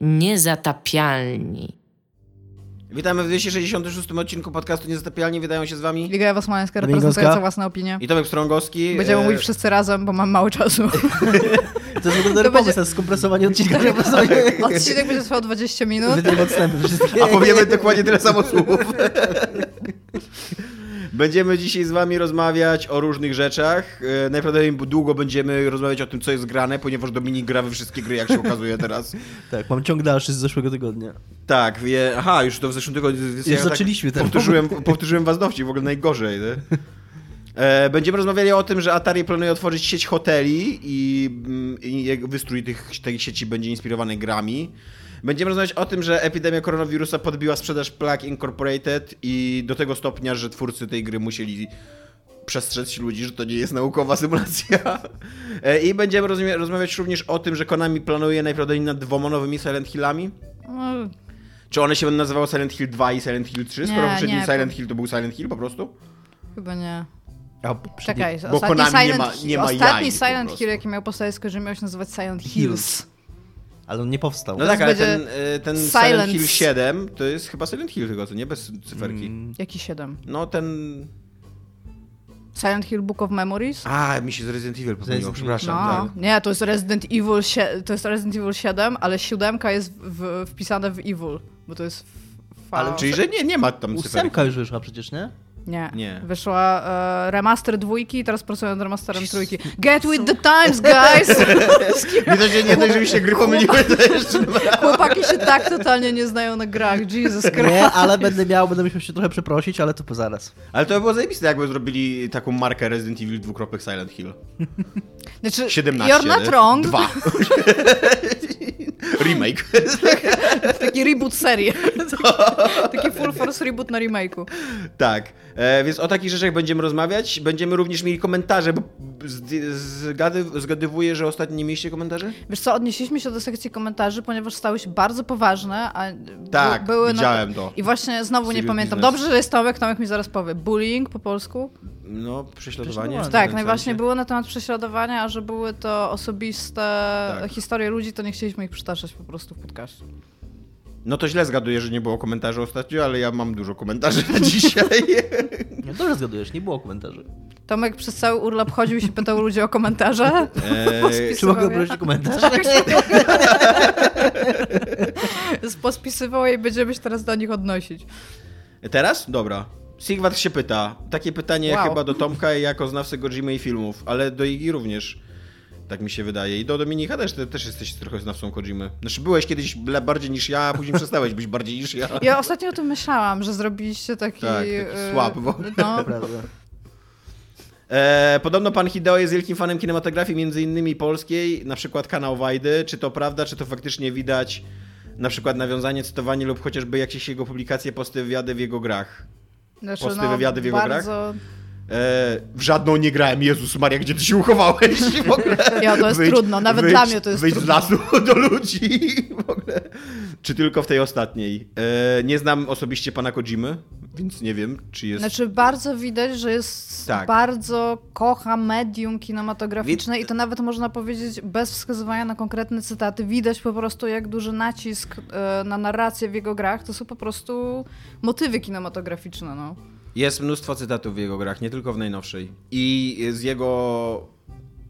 Niezatapialni. Witamy w 266 odcinku podcastu Niezatapialnie. Wydają się z wami Liga Ewa Dominik reprezentująca Gąska. własną opinię. i Tomek Strągowski. Będziemy E, mówić wszyscy razem, bo mam mało czasu. To jest w ogóle dobry będzie- pomysł na skompresowanie odcinka. sobie Odcinek będzie trwał 20 minut. Odstępy wszystkie. A powiemy dokładnie tyle samo słów. Będziemy dzisiaj z wami rozmawiać o różnych rzeczach. E, Najprawdopodobniej długo będziemy rozmawiać o tym, co jest grane, ponieważ Dominik gra we wszystkie gry, jak się okazuje teraz. Tak, mam ciąg dalszy z zeszłego tygodnia. Tak, wie... aha, już to w zeszłym tygodniu. Już tak zaczęliśmy ten powtórzyłem, powtórzyłem was dowcip, w ogóle najgorzej. Nie? E, Będziemy rozmawiali o tym, że Atari planuje otworzyć sieć hoteli i, mm, i wystrój tych, tej sieci będzie inspirowany grami. Będziemy rozmawiać o tym, że epidemia koronawirusa podbiła sprzedaż Plug Incorporated i do tego stopnia, że twórcy tej gry musieli przestrzec ludzi, że to nie jest naukowa symulacja. E, I będziemy rozmawiać również o tym, że Konami planuje najprawdopodobniej nad dwoma nowymi Silent Hillami. No, Czy one się będą nazywały Silent Hill 2 i Silent Hill 3, skoro Nie, poprzedni nie. Silent Hill to był Silent Hill po prostu? chyba nie. A Czekaj, Bo ostatni Konami nie Silent, ma- nie ma ostatni jaj Silent. Hill, jaki miał powstać Kojima, miał się nazywać Silent Hills. Hills. Ale on nie powstał. No tak, ale ten, y, ten Silent. Hill 7 to jest chyba Silent Hill tylko, co nie? Bez cyferki. Mm, Jaki 7? No ten... Silent Hill Book of Memories? A, mi się z Resident Evil pomyliło, przepraszam. No, Tak. nie, to jest Resident Evil, to jest Resident Evil 7, ale siódemka jest w, wpisane w Evil, bo to jest Ale Czyli, że nie, nie ma tam cyferki. Ósemka już wyszła przecież, nie? Nie. Nie. Wyszła e, remaster dwójki i teraz pracują nad remasterem trójki. Get with the times, guys! Nie to się nie dość, że mi się gry pomyliły, to jeszcze... Chłopaki się tak totalnie nie znają na grach, Jesus Christ. Nie, ale będę miał, będę musiał się trochę przeprosić, ale to po zaraz. Ale to by było zajebiste, jakby zrobili taką markę Resident Evil dwukropek Silent Hill. Znaczy, 17. you're not wrong. Dwa. Remake. Taki reboot serii. Taki full force reboot na remake'u. Tak, e, więc o takich rzeczach będziemy rozmawiać. Będziemy również mieli komentarze, bo zdy- zgady, zgadywuję, że ostatnio nie mieliście komentarzy? Wiesz co, odnieśliśmy się do sekcji komentarzy, ponieważ stały się bardzo poważne, a Tak, by, były widziałem na... to. I właśnie znowu nie pamiętam. business. Dobrze, że jest Tomek, Tomek mi zaraz powie. Bullying po polsku? No, prześladowanie. Tak, pewnym no i właśnie sensie. było na temat prześladowania, a że były to osobiste Tak. historie ludzi, to nie chcieliśmy ich przytaczać po prostu w podcaście. No to źle zgaduję, że nie było komentarzy ostatnio, ale ja mam dużo komentarzy na dzisiaj. Nie, dobrze zgadujesz, nie było komentarzy. Tomek przez cały urlop chodził i się pytał ludzi o komentarze. E, Czy mogę Wysyłał je? prosić komentarz? Pospisywał je i będziemy się teraz do nich odnosić. teraz? Dobra. Sigwart się pyta. Takie pytanie Wow. chyba do Tomka jako znawcy Kojimy i filmów, ale do Igi również. Tak mi się wydaje. I do Dominika też, ty też jesteś trochę znawcą Kojimy. Znaczy byłeś kiedyś bardziej niż ja, a później przestałeś być bardziej niż ja. Ja ostatnio o tym myślałam, że zrobiliście taki... Tak, taki swap w ogóle. No, Prawda. E, podobno pan Hideo jest wielkim fanem kinematografii, między innymi polskiej, na przykład kanał Wajdy. Czy to prawda, czy to faktycznie widać na przykład nawiązanie, cytowanie lub chociażby jakieś jego publikacje, posty, wywiady w jego grach? znaczy, Posty, wywiady w jego bardzo... E, w żadną nie grałem. Jezus Maria, gdzie ty się uchowałeś? W ogóle. Ja, to jest trudno, nawet wyjdź, dla mnie to jest wyjdź trudno. z lasu do ludzi. W ogóle. Czy tylko w tej ostatniej? E, nie znam osobiście pana Kojimy, więc nie wiem, czy jest... Znaczy bardzo widać, że jest Tak. bardzo kocha medium kinematograficzne i to nawet można powiedzieć bez wskazywania na konkretne cytaty. Widać po prostu jak duży nacisk e, na narrację w jego grach. To są po prostu motywy kinematograficzne. No. Jest mnóstwo cytatów w jego grach, nie tylko w najnowszej. I z jego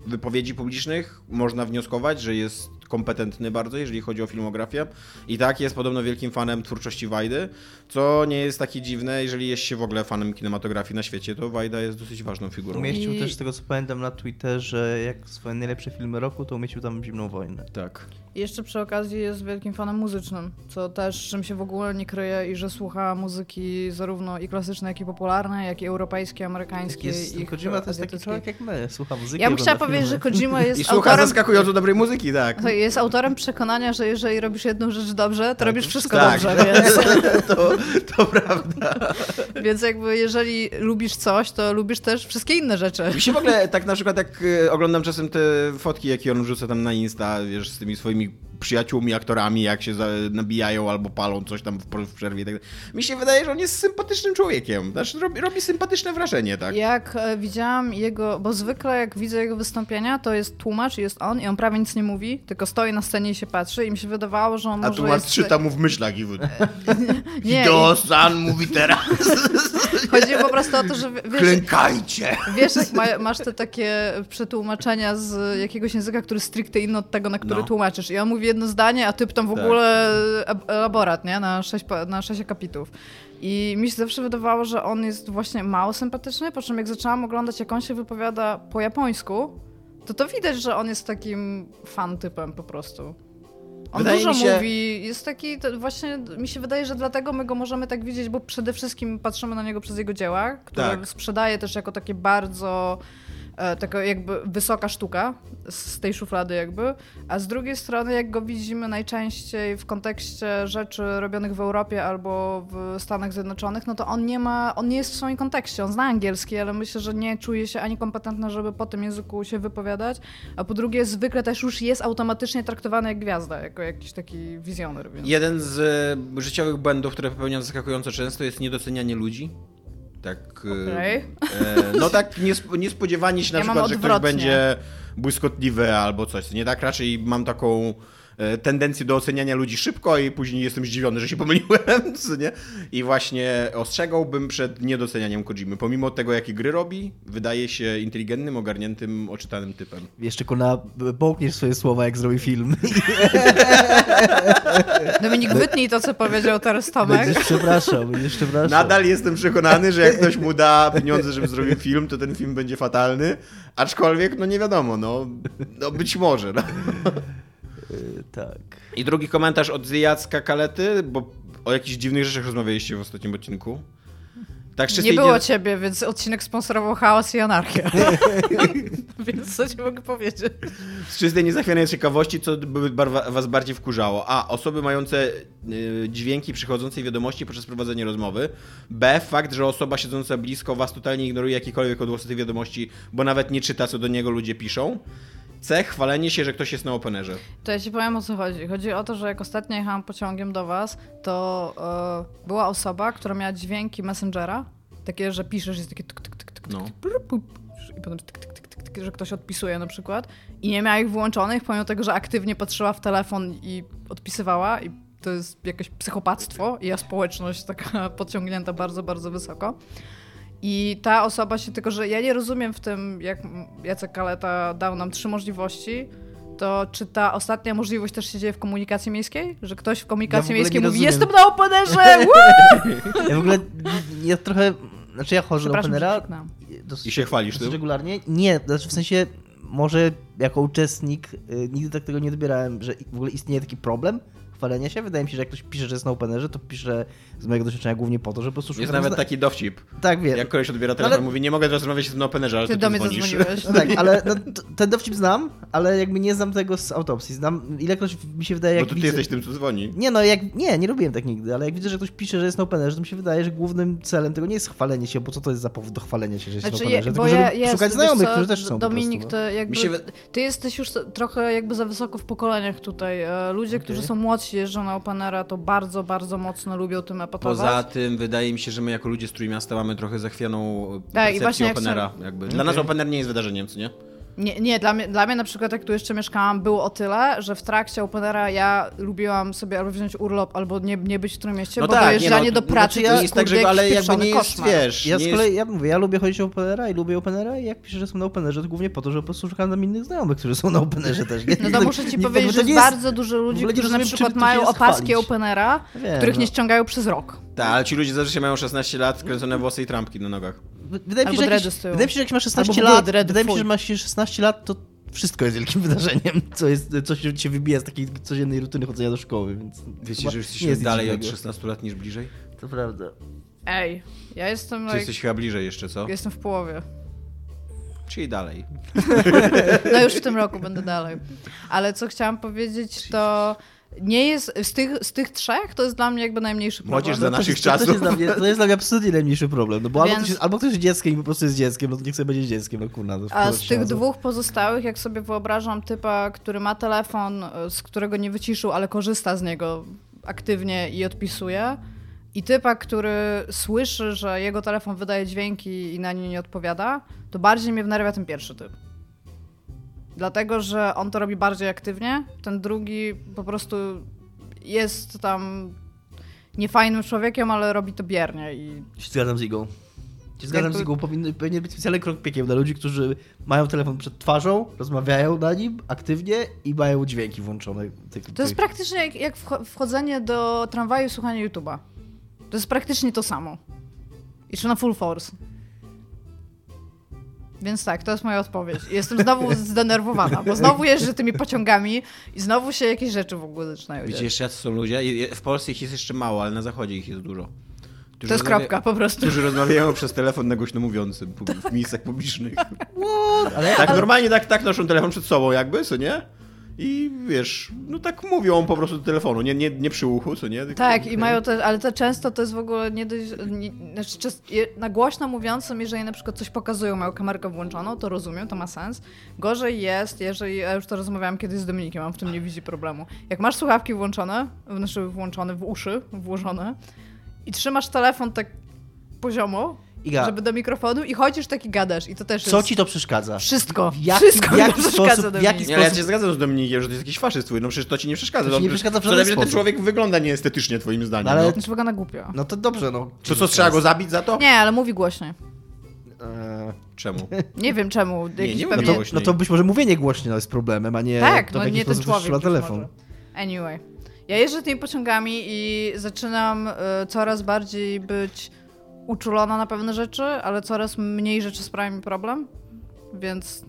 wypowiedzi publicznych można wnioskować, że jest kompetentny bardzo, jeżeli chodzi o filmografię. I tak, jest podobno wielkim fanem twórczości Wajdy, co nie jest takie dziwne, jeżeli jest się w ogóle fanem kinematografii na świecie, to Wajda jest dosyć ważną figurą. Umieścił I- też, z tego co pamiętam na Twitterze, jak swoje najlepsze filmy roku, to umieścił tam Zimną Wojnę. Tak. I jeszcze przy okazji jest wielkim fanem muzycznym, co też czym się w ogóle nie kryje i że słucha muzyki zarówno i klasycznej, jak i popularnej, jak i europejskiej, amerykańskiej. Jest, i Kojima to jest taki człowiek jak my, słucha muzyki. Ja bym chciała powiedzieć, że. Kojima jest I słucha autorem... zaskakująco dobrej muzyki, tak. Jest autorem przekonania, że jeżeli robisz jedną rzecz dobrze, to robisz wszystko tak. dobrze, więc, To, to prawda. więc jakby jeżeli lubisz coś, to lubisz też wszystkie inne rzeczy. Mi się w ogóle tak na przykład jak e, oglądam czasem te fotki, jakie on wrzuca tam na Insta, wiesz, z tymi swoimi przyjaciółmi, aktorami, jak się nabijają albo palą coś tam w, przerwie. i Tak. Mi się wydaje, że on jest sympatycznym człowiekiem. Znaczy, robi, robi sympatyczne wrażenie, tak? Jak e, widziałam jego, bo zwykle jak widzę jego wystąpienia, to jest tłumacz, jest on i on prawie nic nie mówi, tylko stoi na scenie i się patrzy i mi się wydawało, że on A może tu masz jest... czyta mu w myślach i Nie, Hideo-san mówi teraz, i chodzi po prostu o to, że wiesz, klękajcie! wiesz jak ma, masz te takie przetłumaczenia z jakiegoś języka, który jest stricte inny od tego, na który No. tłumaczysz. I on mówi jedno zdanie, a typ tam w Tak. ogóle elaborat, nie? Na sześć, na sześć akapitów. I mi się zawsze wydawało, że on jest właśnie mało sympatyczny, po czym jak zaczęłam oglądać, jak on się wypowiada po japońsku, to to widać, że on jest takim fan typem po prostu. On Wydaje dużo się- mówi, jest taki, właśnie mi się wydaje, że dlatego my go możemy tak widzieć, bo przede wszystkim patrzymy na niego przez jego dzieła, które Tak. sprzedaje też jako takie bardzo taka jakby wysoka sztuka z tej szuflady jakby, a z drugiej strony jak go widzimy najczęściej w kontekście rzeczy robionych w Europie albo w Stanach Zjednoczonych, no to on nie ma, on nie jest w swoim kontekście, on zna angielski, ale myślę, że nie czuje się ani kompetentny, żeby po tym języku się wypowiadać, a po drugie zwykle też już jest automatycznie traktowany jak gwiazda, jako jakiś taki wizjoner, więc... Jeden z e, życiowych błędów, które popełniam zaskakująco często, jest niedocenianie ludzi. Tak. Okej. e, no tak niesp- niespodziewanie się na Ja przykład, że ktoś będzie błyskotliwy albo coś. Nie tak raczej mam taką tendencję do oceniania ludzi szybko i później jestem zdziwiony, że się pomyliłem, co nie? I właśnie ostrzegałbym przed niedocenianiem Kojimy. Pomimo tego, jakie gry robi, wydaje się inteligentnym, ogarniętym, oczytanym typem. Jeszcze Kona, połkniesz swoje słowa, jak zrobi film. Dominik, wytnij to, co powiedział teraz Tomek. Będziesz przepraszał, będziesz przepraszał. Nadal jestem przekonany, że jak ktoś mu da pieniądze, żeby zrobił film, to ten film będzie fatalny. Aczkolwiek, no nie wiadomo, no, no być może. No. Y, Tak. I drugi komentarz od Jacka Kalety, bo o jakichś dziwnych rzeczach rozmawialiście w ostatnim odcinku. Tak Nie było nie- ciebie, więc odcinek sponsorował chaos i anarchię. więc co ci mogę powiedzieć? Z czystej niezachwianej ciekawości, co by was bardziej wkurzało? A. Osoby mające y, dźwięki przychodzącej wiadomości podczas prowadzenia rozmowy. B. Fakt, że osoba siedząca blisko was totalnie ignoruje jakiekolwiek odgłosy tej wiadomości, bo nawet nie czyta, co do niego ludzie piszą. C. Chwalenie się, że ktoś jest na openerze. To ja ci powiem o co chodzi. Chodzi o to, że jak ostatnio jechałam pociągiem do was, to e, była osoba, która miała dźwięki Messengera, takie, że piszesz, jest takie tuk, tuk, tuk, tuk, No. tuk, i potem tyk, tyk, tyk, tyk, że ktoś odpisuje na przykład i nie miała ich włączonych, pomimo tego, że aktywnie patrzyła w telefon i odpisywała i to jest jakieś psychopactwo i ja społeczność taka podciągnięta bardzo, bardzo wysoko. I ta osoba się tylko, że ja nie rozumiem w tym, jak Jacek Kaleta dał nam trzy możliwości, to czy ta ostatnia możliwość też się dzieje w komunikacji miejskiej? Że ktoś w komunikacji Ja w miejskiej mówi, jestem na openerze! Ja w ogóle, ja trochę, znaczy ja chodzę do Openera dosyć, I się chwalisz tym? regularnie. Nie, znaczy w sensie może jako uczestnik y, nigdy tak tego nie odbierałem, że w ogóle istnieje taki problem chwalenia się. Wydaje mi się, że jak ktoś pisze, że jest na Openerze, to pisze z mojego doświadczenia głównie po to, że po prostu Jest nawet zna- taki dowcip. Tak, wiem. Jak koleś odbiera No telefon, ale- mówi, nie mogę teraz rozmawiać na openerze, ale Ty ty, do mnie dzwonisz. No tak, ale no, ten dowcip znam, ale jakby nie znam tego z autopsji. Znam, ilekroć mi się wydaje, Bo jak to ty widzę... jesteś tym, co dzwoni. Nie, no jak, nie, nie robiłem tak nigdy, ale jak widzę, że ktoś pisze, że jest na openerze, to mi się wydaje, że głównym celem tego nie jest chwalenie się, bo co to jest za powód do chwalenia się, że jest Znaczy, na openerze, bo tylko ja, żeby jest, szukać znajomych, co, którzy też są Dominik, po to jakby, się ty jesteś już trochę jakby za wysoko w pokoleniach tutaj. E, Ludzie, którzy są młodsi, jeżdżą na Openera, to bardzo, bardzo mocno lubią tym epatować. Poza tym wydaje mi się, że my jako ludzie z Trójmiasta mamy trochę zachwianą Tak, percepcję i właśnie jak Openera. chcę- Jakby. Dla nas Okej. Opener nie jest wydarzeniem, co nie? Nie, nie dla, mnie, dla mnie na przykład jak tu jeszcze mieszkałam, było o tyle, że w trakcie Openera ja lubiłam sobie albo wziąć urlop, albo nie, nie być w którym mieście, No bo tak, nie dojeżdżanie no, do pracy znaczy ja- jest tak, że ale jakby nie jest, koszmar. wiesz, Ja nie z jest... kolei, ja mówię, ja lubię chodzić o openera i lubię openera i jak piszę, że są na openerze, to głównie po to, że po prostu szukam tam innych znajomych, którzy są na openerze też. Nie? No to muszę ci nie- powiedzieć, że nie jest bardzo dużo ludzi, nie którzy na przykład mają opaski. Openera, których no. nie ściągają przez rok. Tak, ale ci ludzie zazwyczaj mają 16 lat, kręcone włosy i trampki na nogach. Wydaje mi, się, że tyłu. wydaje mi się, że jak masz 16 Albo w ogóle lat, wydaje mi się, że masz 16 lat, to wszystko jest wielkim wydarzeniem, co jest, co się, wybija z takiej codziennej rutyny chodzenia do szkoły, więc... Wiecie, że nie jesteśmy dalej od dziwnego. 16 lat niż bliżej? To prawda. Ej, ja jestem, Czy like, jesteś chyba bliżej jeszcze, co? jestem w połowie. Czyli dalej. No już w tym roku będę dalej. Ale co chciałam powiedzieć, to nie jest, z tych, z tych trzech to jest dla mnie jakby najmniejszy problem. Młodzież za to naszych to, czasów. To jest, dla mnie, to jest dla mnie absolutnie najmniejszy problem. No bo albo, Więc- ktoś, jest- albo ktoś jest dzieckiem i po prostu jest dzieckiem, no to niech sobie będzie dzieckiem, no kurna. To A z tych dwóch pozostałych, jak sobie wyobrażam typa, który ma telefon, y, z którego nie wyciszył, ale korzysta z niego aktywnie i odpisuje, i typa, który słyszy, że jego telefon wydaje dźwięki i na nie nie odpowiada, to bardziej mnie wnerwia ten pierwszy typ. Dlatego, że on to robi bardziej aktywnie, ten drugi po prostu jest tam niefajnym człowiekiem, ale robi to biernie i Się zgadzam z Igą. Się zgadzam Jakby- z Igą, powinny, powinien być specjalny krok piekiem dla ludzi, którzy mają telefon przed twarzą, rozmawiają na nim aktywnie i mają dźwięki włączone. Tych, To jest tych- praktycznie jak, jak wcho- wchodzenie do tramwaju i słuchanie YouTube'a. To jest praktycznie to samo. I czy na full force. Więc tak, to jest moja odpowiedź. Jestem znowu zdenerwowana, bo znowu jeżdżę tymi pociągami i znowu się jakieś rzeczy w ogóle zaczynają Wiecie, dziać. jacy są ludzie. W Polsce ich jest jeszcze mało, ale na zachodzie ich jest dużo. Którzy To jest kropka po prostu. Którzy rozmawiają przez telefon na głośno mówiącym w miejscach publicznych. Ale, Tak, normalnie tak, tak noszą telefon przed sobą jakby, co nie? I wiesz, no tak mówią po prostu do telefonu, nie, nie, nie przy uchu, co nie? Tak, i mają te, ale to często to jest w ogóle nie dość, nie, znaczy na głośno mówiącym, jeżeli na przykład coś pokazują, mają kamerkę włączoną, to rozumiem, to ma sens. Gorzej jest, jeżeli, ja już to rozmawiałam kiedyś z Dominikiem, on w tym nie widzi problemu. Jak masz słuchawki włączone, znaczy włączone w uszy, włożone i trzymasz telefon tak poziomo, Iga, żeby do mikrofonu i chodzisz taki gadasz i to też co jest... ci to przeszkadza? Wszystko, W jaki- wszystko w jaki przeszkadza sposób- w Dominik. jaki Nie, ale ja sposób- cię zgadzam z Dominikiem, że to jest jakiś faszyst twój, no przecież to ci nie przeszkadza. To ci nie No, przeszkadza w żaden ten sposób. człowiek wygląda nieestetycznie twoim zdaniem. No, ale- no. Wygląda głupio. No to dobrze, no. To co, trzeba go zabić za to? Nie, ale mówi głośniej. Eee, Czemu? Nie wiem czemu. Nie no, mówię pewnie... to, głośniej. no to być może mówienie głośno jest problemem, a nie Tak, to, no w nie ten sposób człowiek. telefon. może. Anyway. Ja jeżdżę tymi pociągami i zaczynam y, coraz bardziej być uczulona na pewne rzeczy, ale coraz mniej rzeczy sprawia mi problem, więc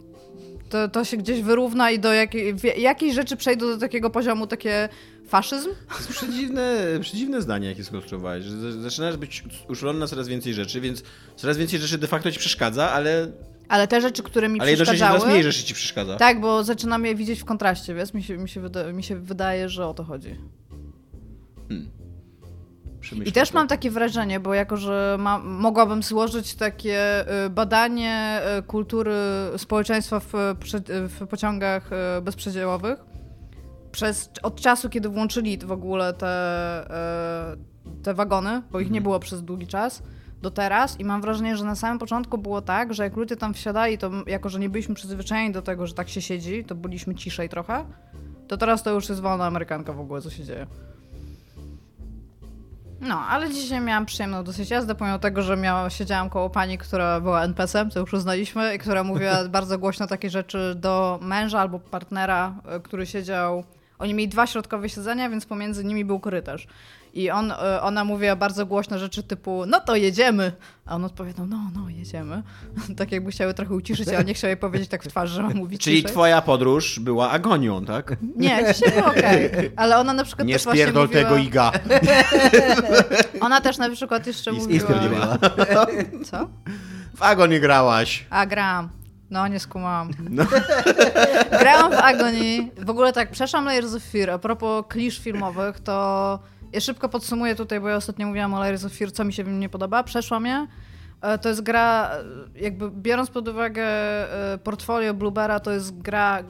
to, to się gdzieś wyrówna i do jakiej, jakiej rzeczy przejdą do takiego poziomu takie faszyzm? To jest przedziwne, przedziwne zdanie, jakie skonstruowałeś, że zaczynasz być uczulony na coraz więcej rzeczy, więc coraz więcej rzeczy de facto ci przeszkadza, ale, Ale te rzeczy, które mi ale przeszkadzały... mniej rzeczy ci przeszkadza. Tak, bo zaczynam je widzieć w kontraście, wiesz? Mi się, mi się, wyda, mi się wydaje, że o to chodzi. Przemyśl I też mam takie wrażenie, bo jako, że ma, mogłabym złożyć takie y, badanie y, kultury społeczeństwa w, w pociągach y, bezprzedziałowych, przez, od czasu, kiedy włączyli w ogóle te, te wagony, bo ich nie było przez długi czas, do teraz i mam wrażenie, że na samym początku było tak, że jak ludzie tam wsiadali, to jako, że nie byliśmy przyzwyczajeni do tego, że tak się siedzi, to byliśmy ciszej trochę, to teraz to już jest wolna amerykanka w ogóle, co się dzieje. No, ale dzisiaj miałam przyjemną dosyć jazdę, pomimo tego, że miała, siedziałam koło pani, która była NPS-em, co już uznaliśmy, i która mówiła bardzo głośno takie rzeczy do męża albo partnera, y, który siedział... Oni mieli dwa środkowe siedzenia, więc pomiędzy nimi był korytarz. I on, y, ona mówiła bardzo głośno rzeczy typu, no to jedziemy. A on odpowiadał, no, no, jedziemy. tak jakby chciały trochę uciszyć, ale nie chciał jej powiedzieć tak w twarz, że ma mówić Czyli ciszej. twoja podróż była agonią, tak? Nie, dzisiaj było okej. Ale ona na przykład Nie też właśnie spierdol mówiła... tego iga. Ona też na przykład jeszcze I mówiła... spierdzieliła. Co? W agonie grałaś. A, gram. No, nie skumałam. No. Grałam w Agony. W ogóle tak, przeszłam Layers of Fear. A propos klisz filmowych, to ja szybko podsumuję tutaj, bo ja ostatnio mówiłam o Layers of Fear, co mi się w nim nie podoba. Przeszłam je. E, To jest gra, e, jakby biorąc pod uwagę e, portfolio Bluebera, to jest gra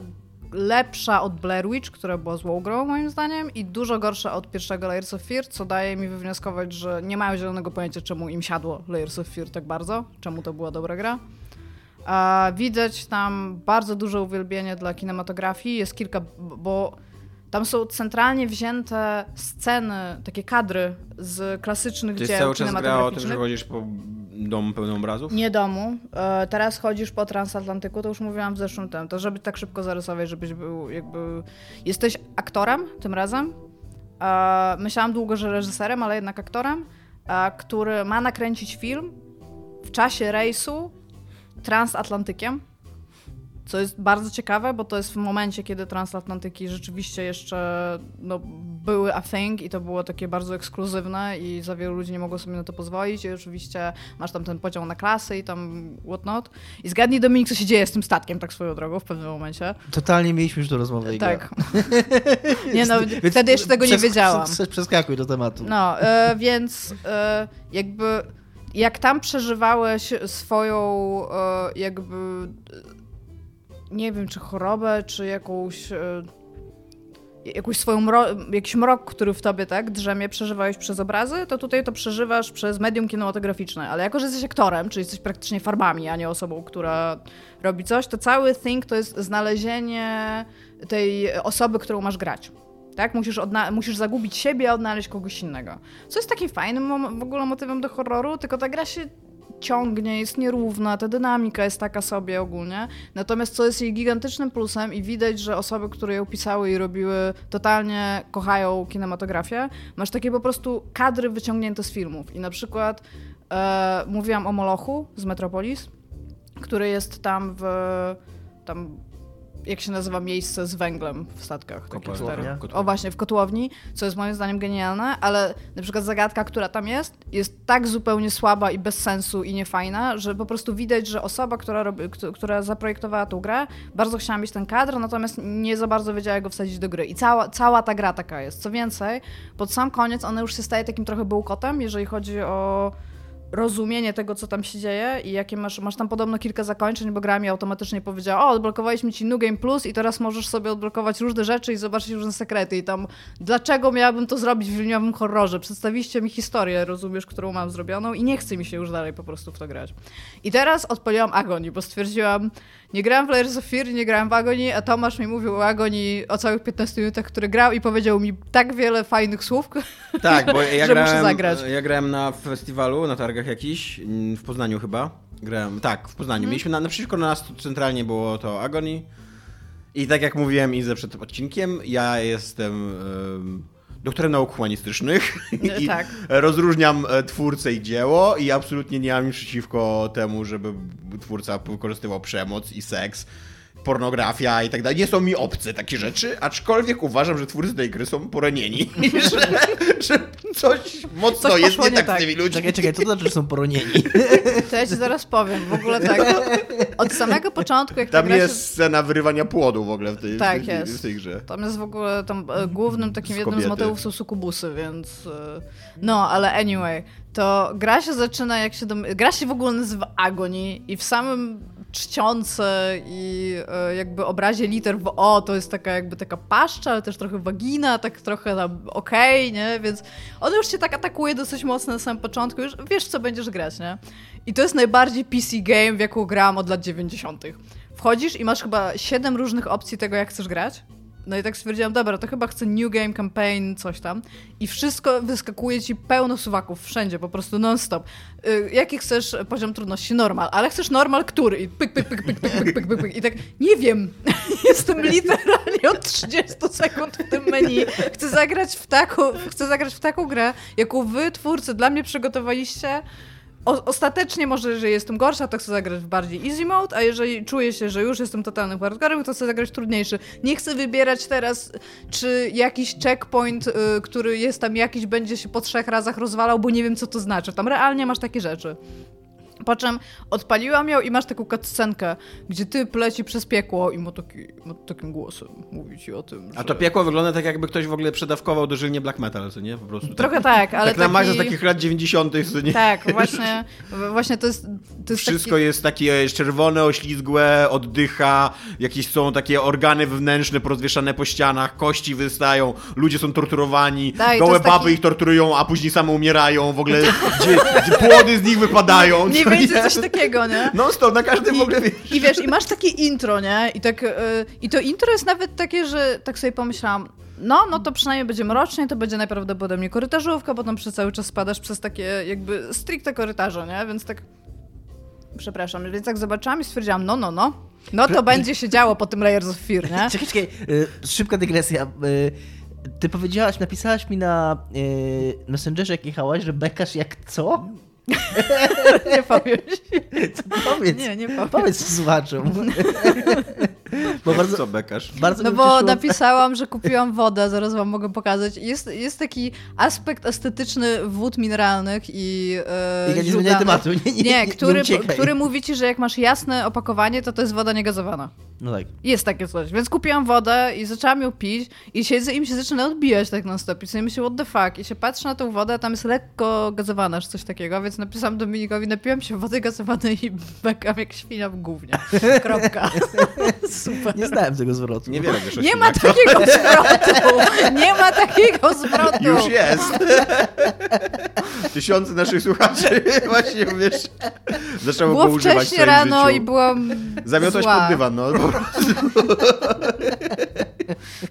lepsza od Blair Witch, która była złą grą moim zdaniem i dużo gorsza od pierwszego Layers of Fear, co daje mi wywnioskować, że nie mają zielonego pojęcia, czemu im siadło Layers of Fear tak bardzo, czemu to była dobra gra. Widać tam bardzo duże uwielbienie dla kinematografii. Jest kilka, bo tam są centralnie wzięte sceny, takie kadry z klasycznych jest dzieł cały czas gra o tym, że chodzisz po domu pełnym obrazów? Nie domu. E, teraz chodzisz po transatlantyku, to już mówiłam w zeszłym tym. To żeby tak szybko zarysować, żebyś był jakby... Jesteś aktorem tym razem. E, myślałam długo, że reżyserem, ale jednak aktorem, e, który ma nakręcić film w czasie rejsu transatlantykiem. Co jest bardzo ciekawe, bo to jest w momencie, kiedy transatlantyki rzeczywiście jeszcze no, były a thing i to było takie bardzo ekskluzywne i za wielu ludzi nie mogło sobie na to pozwolić i oczywiście masz tam ten podział na klasy i tam whatnot. I zgadnij Dominik, co się dzieje z tym statkiem tak swoją drogą w pewnym momencie. Totalnie mieliśmy już do rozmowy. Tak. nie no, wtedy jeszcze tego nie wiedziałam. Przeskakuj do tematu. No, e, więc e, jakby jak tam przeżywałeś swoją e, jakby nie wiem, czy chorobę, czy jakąś e, jakąś swoją mro jakiś mrok, który w tobie tak drzemie, przeżywałeś przez obrazy, to tutaj to przeżywasz przez medium kinematograficzne. Ale jako, że jesteś aktorem, czyli jesteś praktycznie farbami, a nie osobą, która robi coś, to cały thing to jest znalezienie tej osoby, którą masz grać. Tak? Musisz, musisz zagubić siebie, a odnaleźć kogoś innego. Co jest takim fajnym w ogóle motywem do horroru, tylko ta gra się ciągnie, jest nierówna, ta dynamika jest taka sobie ogólnie. Natomiast co jest jej gigantycznym plusem i widać, że osoby, które ją pisały i robiły, totalnie kochają kinematografię, masz takie po prostu kadry wyciągnięte z filmów. I na przykład e, mówiłam o Molochu z Metropolis, który jest tam w tam jak się nazywa miejsce z węglem w statkach. Kotłownia. O właśnie, w kotłowni, co jest moim zdaniem genialne, ale na przykład zagadka, która tam jest, jest tak zupełnie słaba i bez sensu i niefajna, że po prostu widać, że osoba, która, robi, która zaprojektowała tą grę, bardzo chciała mieć ten kadr, natomiast nie za bardzo wiedziała, jak go wsadzić do gry. I cała, cała ta gra taka jest. Co więcej, pod sam koniec ona już się staje takim trochę bułkotem, jeżeli chodzi o rozumienie tego, co tam się dzieje i jakie masz, masz tam podobno kilka zakończeń, bo gra mi automatycznie powiedziała, o, odblokowaliśmy ci New Game Plus i teraz możesz sobie odblokować różne rzeczy i zobaczyć różne sekrety i tam, dlaczego miałabym to zrobić w liniowym horrorze? Przedstawiliście mi historię, rozumiesz, którą mam zrobioną i nie chce mi się już dalej po prostu w to grać. I teraz odpaliłam Agony, bo stwierdziłam, nie grałem w Layers of Fear, nie grałem w Agony, a Tomasz mi mówił o Agony o całych 15 minutach, który grał i powiedział mi tak wiele fajnych słów, tak, bo ja że grałem, muszę zagrać. Ja grałem na festiwalu, na targach jakiś, mm, w Poznaniu chyba. Grałem, tak, w Poznaniu. Mm. Mieliśmy na, naprzeciwko nas centralnie było to Agony. I tak jak mówiłem i przed odcinkiem, ja jestem doktorem nauk humanistycznych i tak. rozróżniam e, twórcę i dzieło i absolutnie nie mam nic przeciwko temu, żeby twórca wykorzystywał przemoc i seks pornografia i tak dalej. Nie są mi obce takie rzeczy, aczkolwiek uważam, że twórcy tej gry są poronieni. że, że coś mocno coś jest nie tak, tak z tymi ludźmi. Czekaj, czekaj, co to znaczy, że są poronieni? To ja ci zaraz powiem. W ogóle tak, od samego początku, jak Tam jest się... scena wyrywania płodu w ogóle w tej, tak, w tej, jest. w tej grze. Tam jest w ogóle, tam e, głównym takim z jednym kobiety. z motywów są sukubusy, więc... E, no, ale anyway, to gra się zaczyna jak się... Dom... Gra się w ogóle nazywa Agony i w samym czciące i e, jakby obrazie liter w O to jest taka jakby taka paszcza, ale też trochę wagina, tak trochę tam okej, okay, nie? Więc on już się tak atakuje dosyć mocno na samym początku, już wiesz co będziesz grać, nie? I to jest najbardziej PC game, w jaką grałam od lat 90. Wchodzisz i masz chyba 7 różnych opcji tego, jak chcesz grać. No i tak stwierdziłam, dobra, to chyba chcę New Game Campaign, coś tam. I wszystko wyskakuje ci pełno suwaków, wszędzie, po prostu non-stop. Yy, jaki chcesz poziom trudności? Normal. Ale chcesz normal który? I pyk, pyk, pyk, pyk, pyk, pyk, pyk, pyk, pyk. I tak, nie wiem. Jestem literalnie od 30 sekund w tym menu. Chcę zagrać w taką, chcę zagrać w taką grę, jaką wy, twórcy, dla mnie przygotowaliście o, ostatecznie może, że jestem gorsza, to chcę zagrać w bardziej easy mode, a jeżeli czuję się, że już jestem totalnym hardcorem, to chcę zagrać trudniejszy. Nie chcę wybierać teraz, czy jakiś checkpoint, y, który jest tam jakiś, będzie się po trzech razach rozwalał, bo nie wiem, co to znaczy. Tam realnie masz takie rzeczy. Po czym odpaliłam ją i masz taką cutscenkę, gdzie ty pleci przez piekło i ma, taki, ma takim głosem mówi ci o tym, że... A to piekło wygląda tak, jakby ktoś w ogóle przedawkował dożylnie black metal, co nie? Po prostu. Trochę tak, tak ale Tak na taki... z takich lat 90 co nie? Tak, właśnie, właśnie to jest... To jest Wszystko taki... jest takie czerwone, oślizgłe, oddycha, jakieś są takie organy wewnętrzne porozwieszane po ścianach, kości wystają, ludzie są torturowani, tak, gołe baby taki... ich torturują, a później same umierają, w ogóle gdzie, gdzie płody z nich wypadają. Nie będzie coś takiego, nie? No stop, na każdym w ogóle wiesz. I wiesz, i masz takie intro, nie? I, tak, yy, I to intro jest nawet takie, że tak sobie pomyślałam, no, no to przynajmniej będzie mrocznie, to będzie najprawdopodobniej korytarzówka, potem przez cały czas spadasz przez takie jakby stricte korytarze, nie? Więc tak... Przepraszam, więc jak zobaczyłam i stwierdziłam, no, no, no, no to będzie się działo po tym Layers of Fear, nie? Czekaj, czekaj, yy, szybka dygresja. Yy, ty powiedziałaś, napisałaś mi na Messengerze, jak jechałaś, że bekasz jak co? nie powiem ci. Powiedz, Nie, nie powiem. powiedz słuchaczom. Bo bardzo, Co bekasz? bardzo No bo ucieszyło- napisałam, że kupiłam wodę, zaraz wam mogę pokazać. Jest, jest taki aspekt estetyczny wód mineralnych i e, Iga, nie zmieniaj tematu, nie- nie- nie- nie który, uciekaj. który mówi ci, że jak masz jasne opakowanie, to to jest woda niegazowana. No tak. Jest takie coś. Więc kupiłam wodę i zaczęłam ją pić i siedzę i mi się zaczyna odbijać tak non stop. I sobie myślę, what the fuck? I się patrzę na tą wodę, a tam jest lekko gazowana, czy coś takiego, więc napisałam Dominikowi, napiłam się wody gazowanej i bekam jak świnia w gównie. Kropka. Super. Nie znałem tego zwrotu. Niewiele wiesz Nie ma takiego zwrotu! Nie ma takiego zwrotu! Już jest. Tysiące naszych słuchaczy właśnie, wiesz, zaczęło go Było używać wcześnie rano życiu. i byłam Zamiotać zła. pod dywan, no.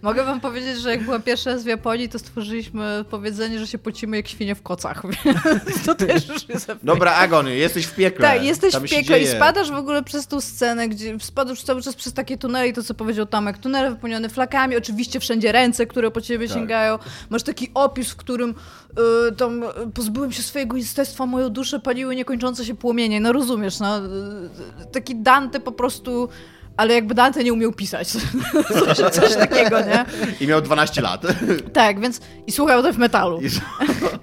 Mogę wam powiedzieć, że jak byłam pierwszy raz w Japonii, to stworzyliśmy powiedzenie, że się pocimy jak świnie w kocach. To też już jest. Dobra, Agony, jesteś w piekle. Tak, jesteś Tam w piekle i spadasz w ogóle przez tą scenę, gdzie spadasz cały czas przez takie tunele, to co powiedział Tomek, tunele wypełnione flakami, oczywiście wszędzie ręce, które po ciebie Tak. sięgają. Masz taki opis, w którym y, tam pozbyłem się swojego jestestwa, moją duszę paliły niekończące się płomienie. No rozumiesz, no. y, Taki Dante po prostu... Ale jakby Dante nie umiał pisać. coś, coś takiego, nie? I miał 12 lat. Tak, więc i słuchał death metalu.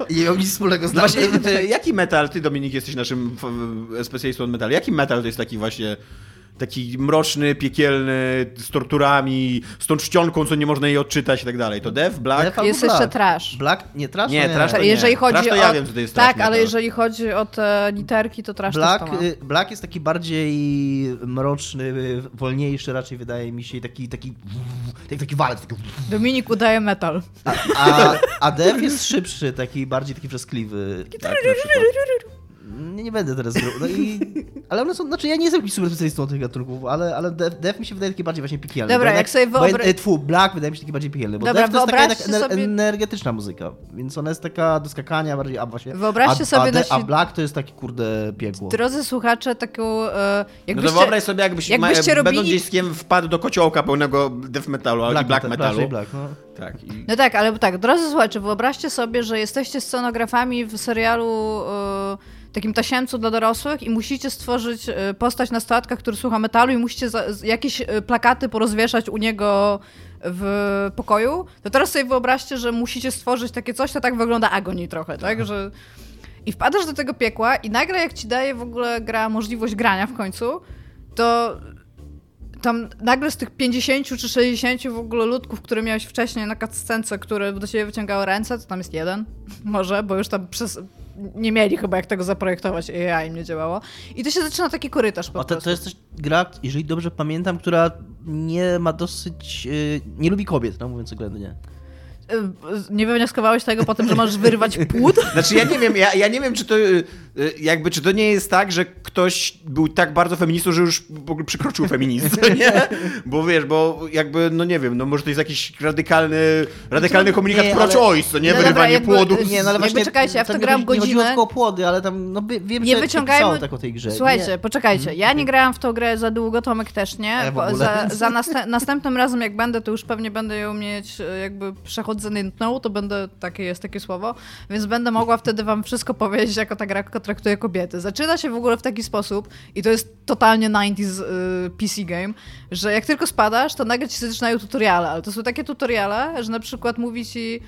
I- Nie miał nic wspólnego z No nami. właśnie, ty, jaki metal, ty Dominik jesteś naszym specjalistą od metalu, jaki metal to jest taki właśnie, taki mroczny, piekielny, z torturami, z tą czcionką, co nie można jej odczytać i tak dalej, to Death, Black? Death Jest albo jeszcze Black. trash. Black? Nie, trash? Nie, to trash to nie. jeżeli chodzi Trash to o... ja wiem, co to jest Tak, trash ale metal. jeżeli chodzi o te literki, to trash Black, też to y, Black jest taki bardziej mroczny, wolniejszy raczej wydaje mi się, taki, taki, taki, taki walec. Taki, Dominik udaje metal. a, a Death jest szybszy, taki bardziej taki wrzaskliwy. Tak, na przykład. Nie, nie będę teraz grał. No i, ale one są, znaczy ja nie jestem jakiś super specjalistą tych gatunków, ale, ale Death, Death mi się wydaje taki bardziej właśnie piekielny. Dobra, jak sobie bo, wyobra- e, Tfu, Black wydaje mi się taki bardziej piekielny, bo Dobra, Death to jest taka jednak ener- sobie- energetyczna muzyka, więc ona jest taka do skakania bardziej, a właśnie... Wyobraźcie a, sobie a, de- nasi- a Black to jest taki kurde piekło. Drodzy słuchacze, taką... E, No jakbyście, to wyobraź sobie, jakbyś jakbyście ma, robili- będąc dzieckiem wpadł do kociołka pełnego death metalu albo black, metal, metalu. Black, no. Tak. I... No tak, ale tak, drodzy słuchacze, wyobraźcie sobie, że jesteście scenografami w serialu e, takim tasiemcu dla dorosłych i musicie stworzyć e, postać nastolatka, który słucha metalu i musicie za, jakieś e, plakaty porozwieszać u niego w pokoju, to teraz sobie wyobraźcie, że musicie stworzyć takie coś, to tak wygląda agonii trochę, tak, że... I wpadasz do tego piekła i nagle jak ci daje w ogóle gra możliwość grania w końcu, to tam nagle z tych 50 czy 60 w ogóle ludków, które miałeś wcześniej na cutscence, które do ciebie wyciągały ręce, to tam jest jeden, może, bo już tam przez... Nie mieli chyba jak tego zaprojektować, AI im nie działało. I to się zaczyna taki korytarz po A to, to jest też gra, jeżeli dobrze pamiętam, która nie ma dosyć. y, nie lubi kobiet, no mówiąc oględnie. Y, Nie wywnioskowałeś tego po tym, że możesz wyrywać płód? Znaczy ja nie wiem, ja, ja nie wiem, czy to y, y, jakby, czy to nie jest tak, że ktoś był tak bardzo feministą, że już w ogóle przekroczył feminizm, nie? Bo wiesz, bo jakby, no nie wiem, no może to jest jakiś radykalny, radykalny komunikat nie, pro-choice, co nie? No dobra, Wyrywanie jakby- płodu. nie, Nie, no ale Jakby właśnie. czekajcie, ja w to nie grałam chodzi- Nie chodziło godzinę. tylko o płody, ale tam, no wie- wiem, Nie że wyciągajmy- tak o tej grze. Słuchajcie, Nie. poczekajcie. Ja nie grałam w tą grę za długo, Tomek też nie. Ale w Bo ogóle. Za, za następ, następnym razem, jak będę, to już pewnie będę ją mieć jakby przechodzeniętną, to będę, takie jest takie słowo, więc będę mogła wtedy wam wszystko powiedzieć, jako ta gra traktuje kobiety. Zaczyna się w ogóle w taki sposób, i to jest totalnie 90s y, PC game, że jak tylko spadasz, to nagle ci zaczynają tutoriale, ale to są takie tutoriale, że na przykład mówi ci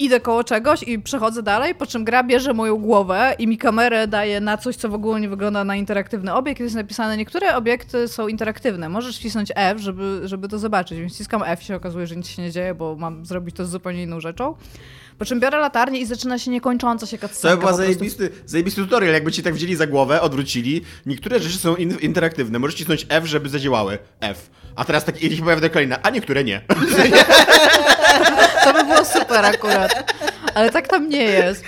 idę koło czegoś i przechodzę dalej, po czym gra bierze moją głowę i mi kamerę daje na coś, co w ogóle nie wygląda na interaktywny obiekt. Jest napisane, niektóre obiekty są interaktywne. Możesz wcisnąć F, żeby, żeby to zobaczyć. Więc wciskam F i się okazuje, że nic się nie dzieje, bo mam zrobić to z zupełnie inną rzeczą. Po czym biorę latarnię i zaczyna się niekończąca się To cutscenka. by była prostu. zajebisty, zajebisty tutorial, jakby ci tak wzięli za głowę, odwrócili. Niektóre rzeczy są in, interaktywne, możesz cisnąć F, żeby zadziałały. F. A teraz tak i pojawia kolejna, a niektóre nie. Super akurat. Ale tak tam nie jest.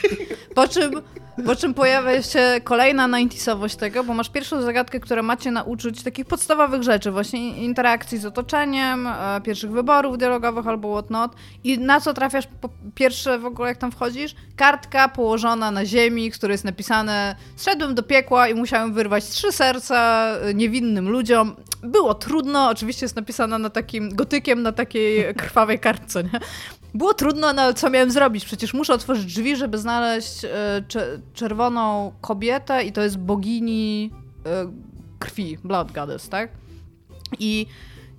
Po czym, po czym pojawia się kolejna 90sowość tego, bo masz pierwszą zagadkę, która macie nauczyć takich podstawowych rzeczy, właśnie interakcji z otoczeniem, e, pierwszych wyborów dialogowych albo whatnot. I na co trafiasz po pierwsze w ogóle jak tam wchodzisz? Kartka położona na ziemi, z której jest napisane zszedłem do piekła i musiałem wyrwać trzy serca e, niewinnym ludziom. Było trudno, oczywiście jest napisana na takim gotykiem, na takiej krwawej kartce, nie? Było trudno, no co miałem zrobić? Przecież muszę otworzyć drzwi, żeby znaleźć e, cze- czerwoną kobietę i to jest bogini e, krwi, Blood Goddess, tak? I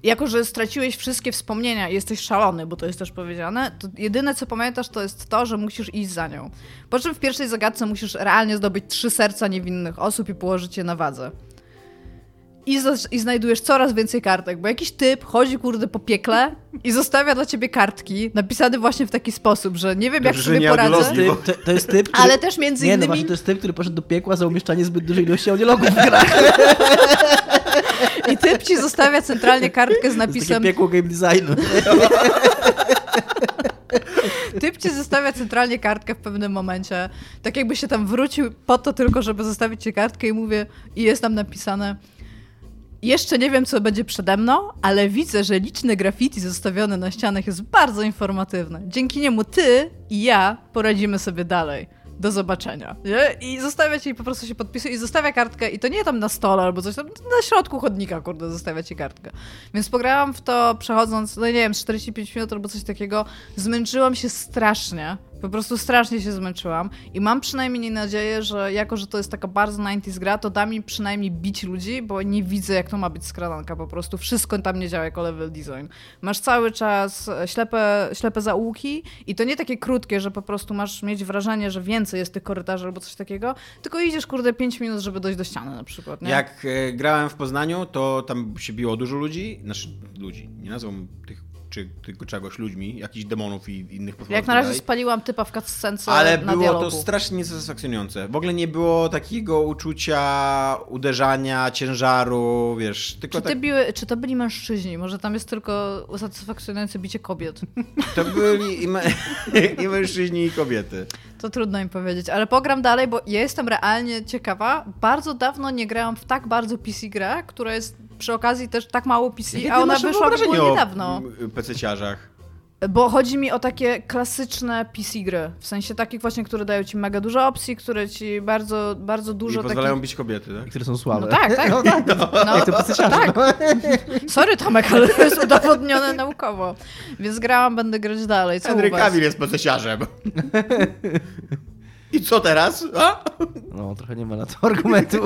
jako, że straciłeś wszystkie wspomnienia i jesteś szalony, bo to jest też powiedziane, to jedyne co pamiętasz to jest to, że musisz iść za nią. Po czym w pierwszej zagadce musisz realnie zdobyć trzy serca niewinnych osób i położyć je na wadze. I, zas- I znajdujesz coraz więcej kartek, bo jakiś typ chodzi kurde po piekle i zostawia dla ciebie kartki, napisane właśnie w taki sposób, że nie wiem jak Dobrze, sobie nie poradzę. Typ, to, to jest typ, który... ale też między Nie, no innymi... właśnie, to jest typ, który poszedł do piekła za umieszczanie zbyt dużej ilości audiologów w grach. I typ ci zostawia centralnie kartkę z To jest napisem piekło game designu. Typ ci zostawia centralnie kartkę w pewnym momencie. Tak jakby się tam wrócił po to tylko, żeby zostawić ci kartkę i mówię, i jest tam napisane jeszcze nie wiem, co będzie przede mną, ale widzę, że liczne graffiti zostawione na ścianach jest bardzo informatywne. Dzięki niemu ty i ja poradzimy sobie dalej. Do zobaczenia. Nie? I zostawia ci, po prostu się podpisuje i zostawia kartkę i to nie tam na stole albo coś tam, na środku chodnika, kurde, zostawia ci kartkę. Więc pograłam w to przechodząc, no nie wiem, z 45 minut albo coś takiego. Zmęczyłam się strasznie. Po prostu strasznie się zmęczyłam i mam przynajmniej nadzieję, że jako, że to jest taka bardzo 90s gra, to da mi przynajmniej bić ludzi, bo nie widzę, jak to ma być skradanka po prostu. Wszystko tam nie działa jako level design. Masz cały czas e, ślepe, ślepe zaułki i to nie takie krótkie, że po prostu masz mieć wrażenie, że więcej jest tych korytarzy albo coś takiego, tylko idziesz, kurde, 5 minut, żeby dojść do ściany na przykład, nie? Jak e, grałem w Poznaniu, to tam się biło dużo ludzi, znaczy ludzi, nie nazwą tych czy tylko czegoś ludźmi, jakichś demonów i innych potworów. Jak na razie spaliłam typa w cutscence Ale na było dialogu. to strasznie niesatysfakcjonujące. W ogóle nie było takiego uczucia uderzania, ciężaru, wiesz, tylko Czy, tak, biły, czy to byli mężczyźni? Może tam jest tylko usatysfakcjonujące bicie kobiet? to byli i, me, i mężczyźni i kobiety. To trudno im powiedzieć, ale pogram dalej, bo ja jestem realnie ciekawa. Bardzo dawno nie grałam w tak bardzo PC grę, która jest przy okazji też tak mało PC, Jakie a ona wyszła o niedawno. m, PC-ciarzach? Bo chodzi mi o takie klasyczne PC gry. W sensie takich właśnie, które dają ci mega dużo opcji, które ci bardzo, bardzo I dużo pozwalają takich... bić kobiety, tak? Które są słabe. No tak, tak. No tak, No, jak to tak. Sorry Tomek, ale to jest udowodnione naukowo. Więc grałam, będę grać dalej. Co Henry? Cavill jest PC-ciarzem. I co teraz? A? No, trochę nie ma na to argumentu.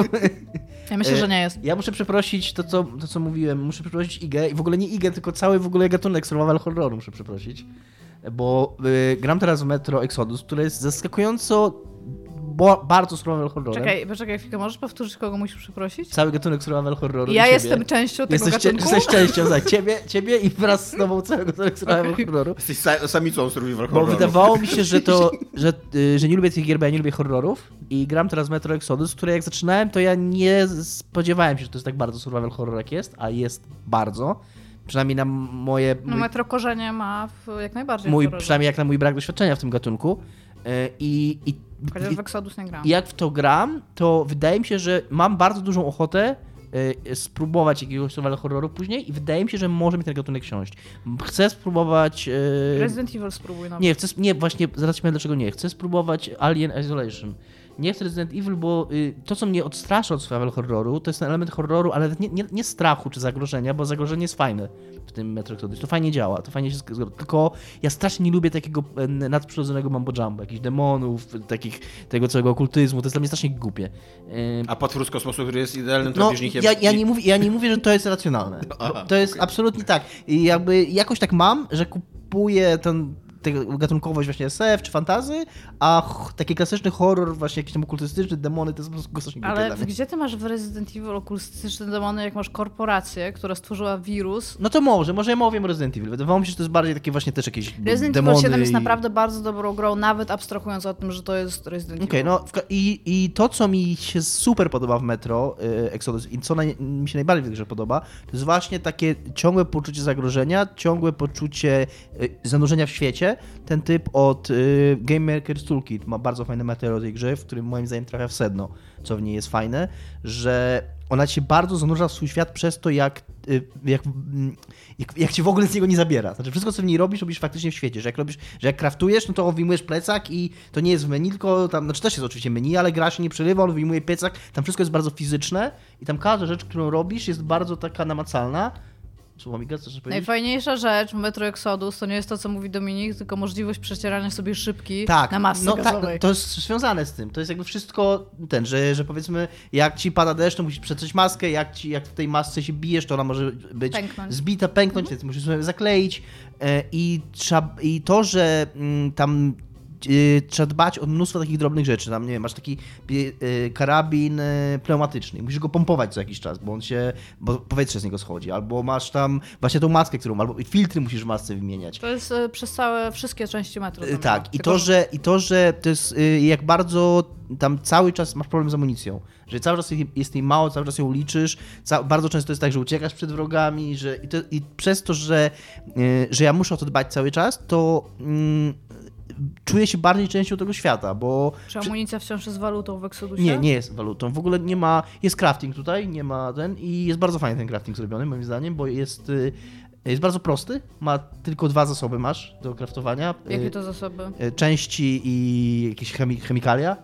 Ja myślę, że nie jest. Ja muszę przeprosić to co, to, co mówiłem. Muszę przeprosić Igę. I w ogóle nie Igę, tylko cały w ogóle gatunek survival horroru muszę przeprosić. Bo y, gram teraz w Metro Exodus, które jest zaskakująco bo, bardzo survival horrorem. Czekaj, poczekaj chwilkę, możesz powtórzyć, kogo musisz przeprosić? Cały gatunek survival horroru. Ja jestem częścią tego Jesteś, cie- gatunku. jesteś częścią, tak. Ciebie, ciebie i wraz z tobą całego gatunek survival Okej. horroru. Jesteś sa- samicą survival Bo horroru. wydawało mi się, że to, że, y, że nie lubię tych gier, bo ja nie lubię horrorów i gram teraz Metro Exodus, które jak zaczynałem, to ja nie spodziewałem się, że to jest tak bardzo survival horror jak jest, a jest bardzo. Przynajmniej na moje... No mój, metro korzenie ma w, jak najbardziej. mój, przynajmniej jak na mój brak doświadczenia w tym gatunku. Y, I, i, Chociaż w Exodus nie grałam. i jak w to gram, to wydaje mi się, że mam bardzo dużą ochotę y, spróbować jakiegoś survival horroru później i wydaje mi się, że może mi ten gatunek siąść. Chcę spróbować... y, Resident Evil spróbuj nawet. nie, chcę, nie, właśnie zaraz ci powiem dlaczego nie. Chcę spróbować Alien Isolation. Nie chcę Resident Evil, bo y, to, co mnie odstrasza od survival horroru, to jest ten element horroru, ale nie, nie, nie strachu czy zagrożenia, bo zagrożenie jest fajne w tym Metro Exodus. To fajnie działa, to fajnie się zg- Tylko ja strasznie nie lubię takiego e, nadprzyrodzonego mambo jumbo, jakichś demonów, takich, tego całego okultyzmu. To jest dla mnie strasznie głupie. A potwór z kosmosu, który jest idealnym no, drapieżnikiem. ja, ja, nie mówię, ja nie mówię, że to jest racjonalne. Aha, to jest okej. absolutnie tak. I jakby jakoś tak mam, że kupuję ten tego gatunkowość właśnie SF czy fantazy, a ch- taki klasyczny horror, właśnie jakiś tam okultystyczny, demony, to jest po prostu strasznie Ale gdzie ty masz w Resident Evil okultystyczne demony, jak masz korporację, która stworzyła wirus? No to może, może ja mówię o Resident Evil. Wydawało mi się, że to jest bardziej takie właśnie też jakieś Resident demony Evil 7 jest i- naprawdę bardzo dobrą grą, nawet abstrahując o tym, że to jest Resident Okej, Evil. no w ka- i, i to, co mi się super podoba w Metro y, Exodus i co naj, mi się najbardziej w grze podoba, to jest właśnie takie ciągłe poczucie zagrożenia, ciągłe poczucie y, zanurzenia w świecie. Ten typ od y, Game Maker's Toolkit ma bardzo fajne materiał o tej grze, w którym moim zdaniem trafia w sedno, co w niej jest fajne, że ona się bardzo zanurza w swój świat przez to, jak, y, jak, mm, jak, jak cię w ogóle z niego nie zabiera. Znaczy wszystko, co w niej robisz, robisz faktycznie w świecie, że jak robisz, że jak kraftujesz, no to wyjmujesz plecak i to nie jest w menu, tylko tam, znaczy też jest oczywiście menu, ale gra się nie przerywa, on wyjmuje plecak, tam wszystko jest bardzo fizyczne i tam każda rzecz, którą robisz jest bardzo taka namacalna Chcesz powiedzieć? Najfajniejsza rzecz w Metro Exodus to nie jest to, co mówi Dominik, tylko możliwość przecierania sobie szybki Tak, na masce no gazowej. tak, to jest związane z tym. To jest jakby wszystko ten, że, że powiedzmy, jak ci pada deszcz, to musisz przetrzeć maskę, jak, ci, jak w tej masce się bijesz, to ona może być Pęknąć. zbita, pęknąć, więc musisz sobie zakleić. E, I, trzeba, I to, że mm, tam trzeba dbać o mnóstwo takich drobnych rzeczy. Tam, nie wiem, masz taki e, karabin e, pneumatyczny, musisz go pompować co jakiś czas, bo on się, bo powietrze z niego schodzi. Albo masz tam właśnie tą maskę, którą, albo filtry musisz w masce wymieniać. To jest przez całe, wszystkie części metro. Y, tam Tak, było. i Tylko, to, że, i to, że to jest y, jak bardzo tam cały czas masz problem z amunicją, że cały czas jest jej mało, cały czas ją liczysz, bardzo często jest tak, że uciekasz przed wrogami, że i, to, i przez to, że, y, że ja muszę o to dbać cały czas, to mm, czuję się bardziej częścią tego świata, bo Czy amunicja wciąż jest walutą w Exodusie? nie, nie jest walutą. W ogóle nie ma. Jest crafting tutaj, nie ma ten. I jest bardzo fajny ten crafting zrobiony, moim zdaniem, bo jest. y, Jest bardzo prosty. Ma tylko dwa zasoby masz do craftowania. Jakie Y, to zasoby? e, części i jakieś chemi chemikalia.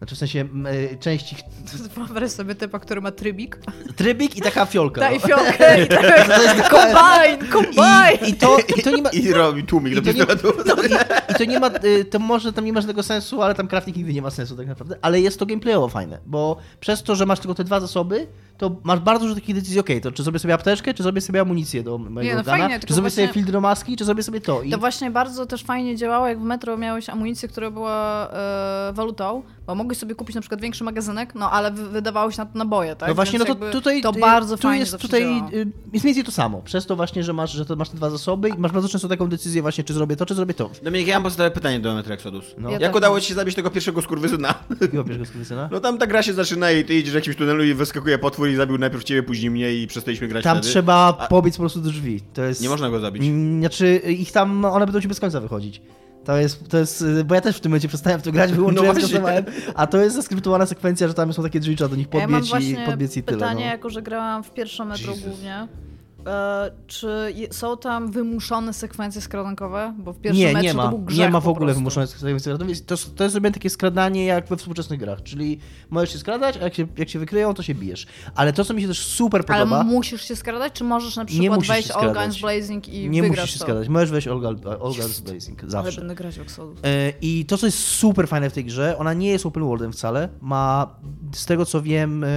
Znaczy w sensie m, e, części. Wyobraź sobie typa, który ma trybik. Trybik i taka fiolka. Daj no. fiolkę i tak, kombine, kombine! I, i, to, I to nie ma. I robi tłumik do I to, no, i, I to nie ma, y, to może tam nie ma żadnego sensu, ale tam crafting nigdy nie ma sensu tak naprawdę, ale jest to gameplayowo fajne, bo przez to, że masz tylko te dwa zasoby, to masz bardzo dużo takich decyzji, okej, to czy zrobię sobie apteczkę, czy zrobię sobie amunicję do mojego Nie, no organa, fajnie, czy zrobię sobie właśnie- filtr do maski, czy zrobię sobie to. I To właśnie bardzo też fajnie działało, jak w metro miałeś amunicję, która była e, walutą, bo mogłeś sobie kupić na przykład większy magazynek, no ale wy, wydawałeś na to naboje, tak? No właśnie, no Więc to jakby tutaj to y, bardzo tu fajnie jest tutaj y, jest mniej więcej to samo. Przez to właśnie, że masz, że to masz te dwa zasoby i masz bardzo często taką decyzję właśnie, czy zrobię to, czy zrobię to. Dominik, ja mam podstawowe pytanie do Metro Exodus. No. Ja Jak tak udało ci się zabić tego pierwszego skurwysyna? Jakiego pierwszego skurwysyna? No tam ta gra się zaczyna i ty idziesz w jakimś tunelu i wyskakuje potwór i zabił najpierw ciebie, później mnie i przestaliśmy grać Tam wtedy. trzeba pobiec po prostu do drzwi. To jest... Nie można go zabić. Mm, Znaczy, ich tam, one będą ci bez końca wychodzić. To jest, to jest, bo ja też w tym momencie przestałem w to grać, wyłączyłem, No właśnie. skasowałem, a to jest zaskryptowana sekwencja, że tam są takie drzwi, trzeba do nich Ja podbiec i właśnie podbiec i tyle. pytanie, no. jako że grałam w pierwsze metro Jesus. głównie. E, czy są tam wymuszone sekwencje skradankowe? Bo w pierwszym Nie, metrze nie to ma. był grzech Nie ma w ogóle wymuszonych sekwencji. To, jest- to jest sobie takie skradanie jak we współczesnych grach, czyli możesz się skradać, a jak się, jak się wykryją, to się bijesz. Ale to, co mi się też super Ale podoba... musisz się skradać, czy możesz na przykład wejść All. Guns Blazing i nie musisz się to? skradać. Możesz wejść All, All Guns Blazing, Ale zawsze. będę grać w Exodus. E, I to, co jest super fajne w tej grze, ona nie jest open worldem wcale. Ma, z tego co wiem, e,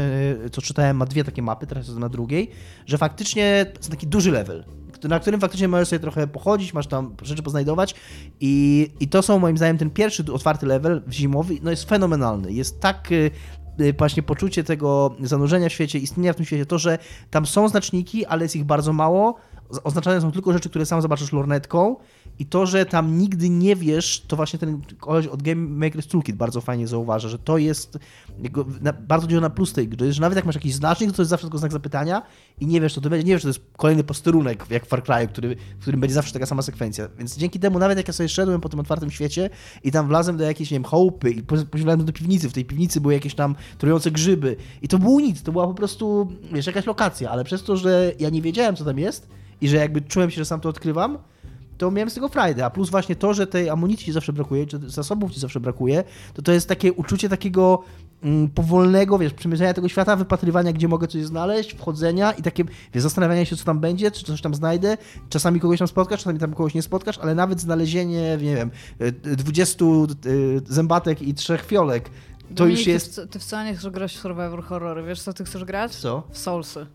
co czytałem, ma dwie takie mapy, teraz jest na drugiej, że faktycznie jest taki duży level, na którym faktycznie możesz sobie trochę pochodzić, masz tam rzeczy poznajdować i, i to są moim zdaniem ten pierwszy otwarty level zimowy, no jest fenomenalny. Jest tak e, e, właśnie poczucie tego zanurzenia w świecie, istnienia w tym świecie, to, że tam są znaczniki, ale jest ich bardzo mało, oznaczane są tylko rzeczy, które sam zobaczysz lornetką i to, że tam nigdy nie wiesz, to właśnie ten koleś od Game Maker's Toolkit bardzo fajnie zauważa, że to jest na, bardzo dużo na plus tej gry, że nawet jak masz jakiś znacznik, to jest zawsze tylko znak zapytania i nie wiesz, co to będzie, nie wiesz, to jest kolejny posterunek, jak w Far Cry'u, który, w którym będzie zawsze taka sama sekwencja. Więc dzięki temu, nawet jak ja sobie szedłem po tym otwartym świecie i tam wlazłem do jakiejś, nie wiem, chałupy i po- posiadałem do piwnicy, w tej piwnicy były jakieś tam trujące grzyby i to było nic, to była po prostu, wiesz, jakaś lokacja, ale przez to, że ja nie wiedziałem, co tam jest i że jakby czułem się, że sam to odkrywam, to miałem z tego frajdę, a plus właśnie to, że tej amunicji ci zawsze brakuje, czy zasobów ci zawsze brakuje, to to jest takie uczucie takiego mm, powolnego, wiesz, przemierzania tego świata, wypatrywania, gdzie mogę coś znaleźć, wchodzenia i takie, wiesz, zastanawiania się, co tam będzie, czy coś tam znajdę, czasami kogoś tam spotkasz, czasami tam kogoś nie spotkasz, ale nawet znalezienie, nie wiem, y, 20 y, zębatek i trzech fiolek, to Dominik, już ty jest... w- Ty wcale nie chcesz grać w Survivor Horrory. Wiesz, co ty chcesz grać? Co? W Soulsy.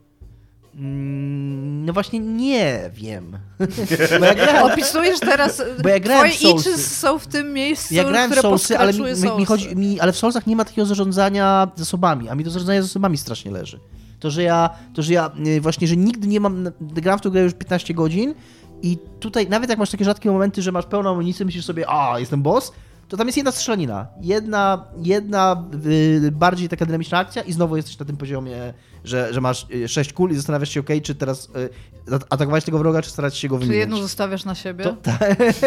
Mm, No właśnie nie wiem. Bo ja grałem, Opisujesz teraz... Bo ja grałem Twoje w Soulsy. są w tym miejscu, Ja grałem w które Soulsy, ale mi, mi, mi chodzi, mi, ale w Soulsach nie ma takiego zarządzania zasobami, a mi to zarządzanie zasobami strasznie leży. To, że ja, to, że ja y, właśnie, że nigdy nie mam, gram w tę grę już 15 godzin i tutaj nawet jak masz takie rzadkie momenty, że masz pełną amunicję, myślisz sobie, a, jestem boss, to tam jest jedna strzelanina. Jedna, jedna y, bardziej taka dynamiczna akcja i znowu jesteś na tym poziomie, że, że masz 6 kul i zastanawiasz się, ok, czy teraz y, atakować tego wroga, czy starać się go Czy wyminąć. jedną zostawiasz na siebie? To, ta,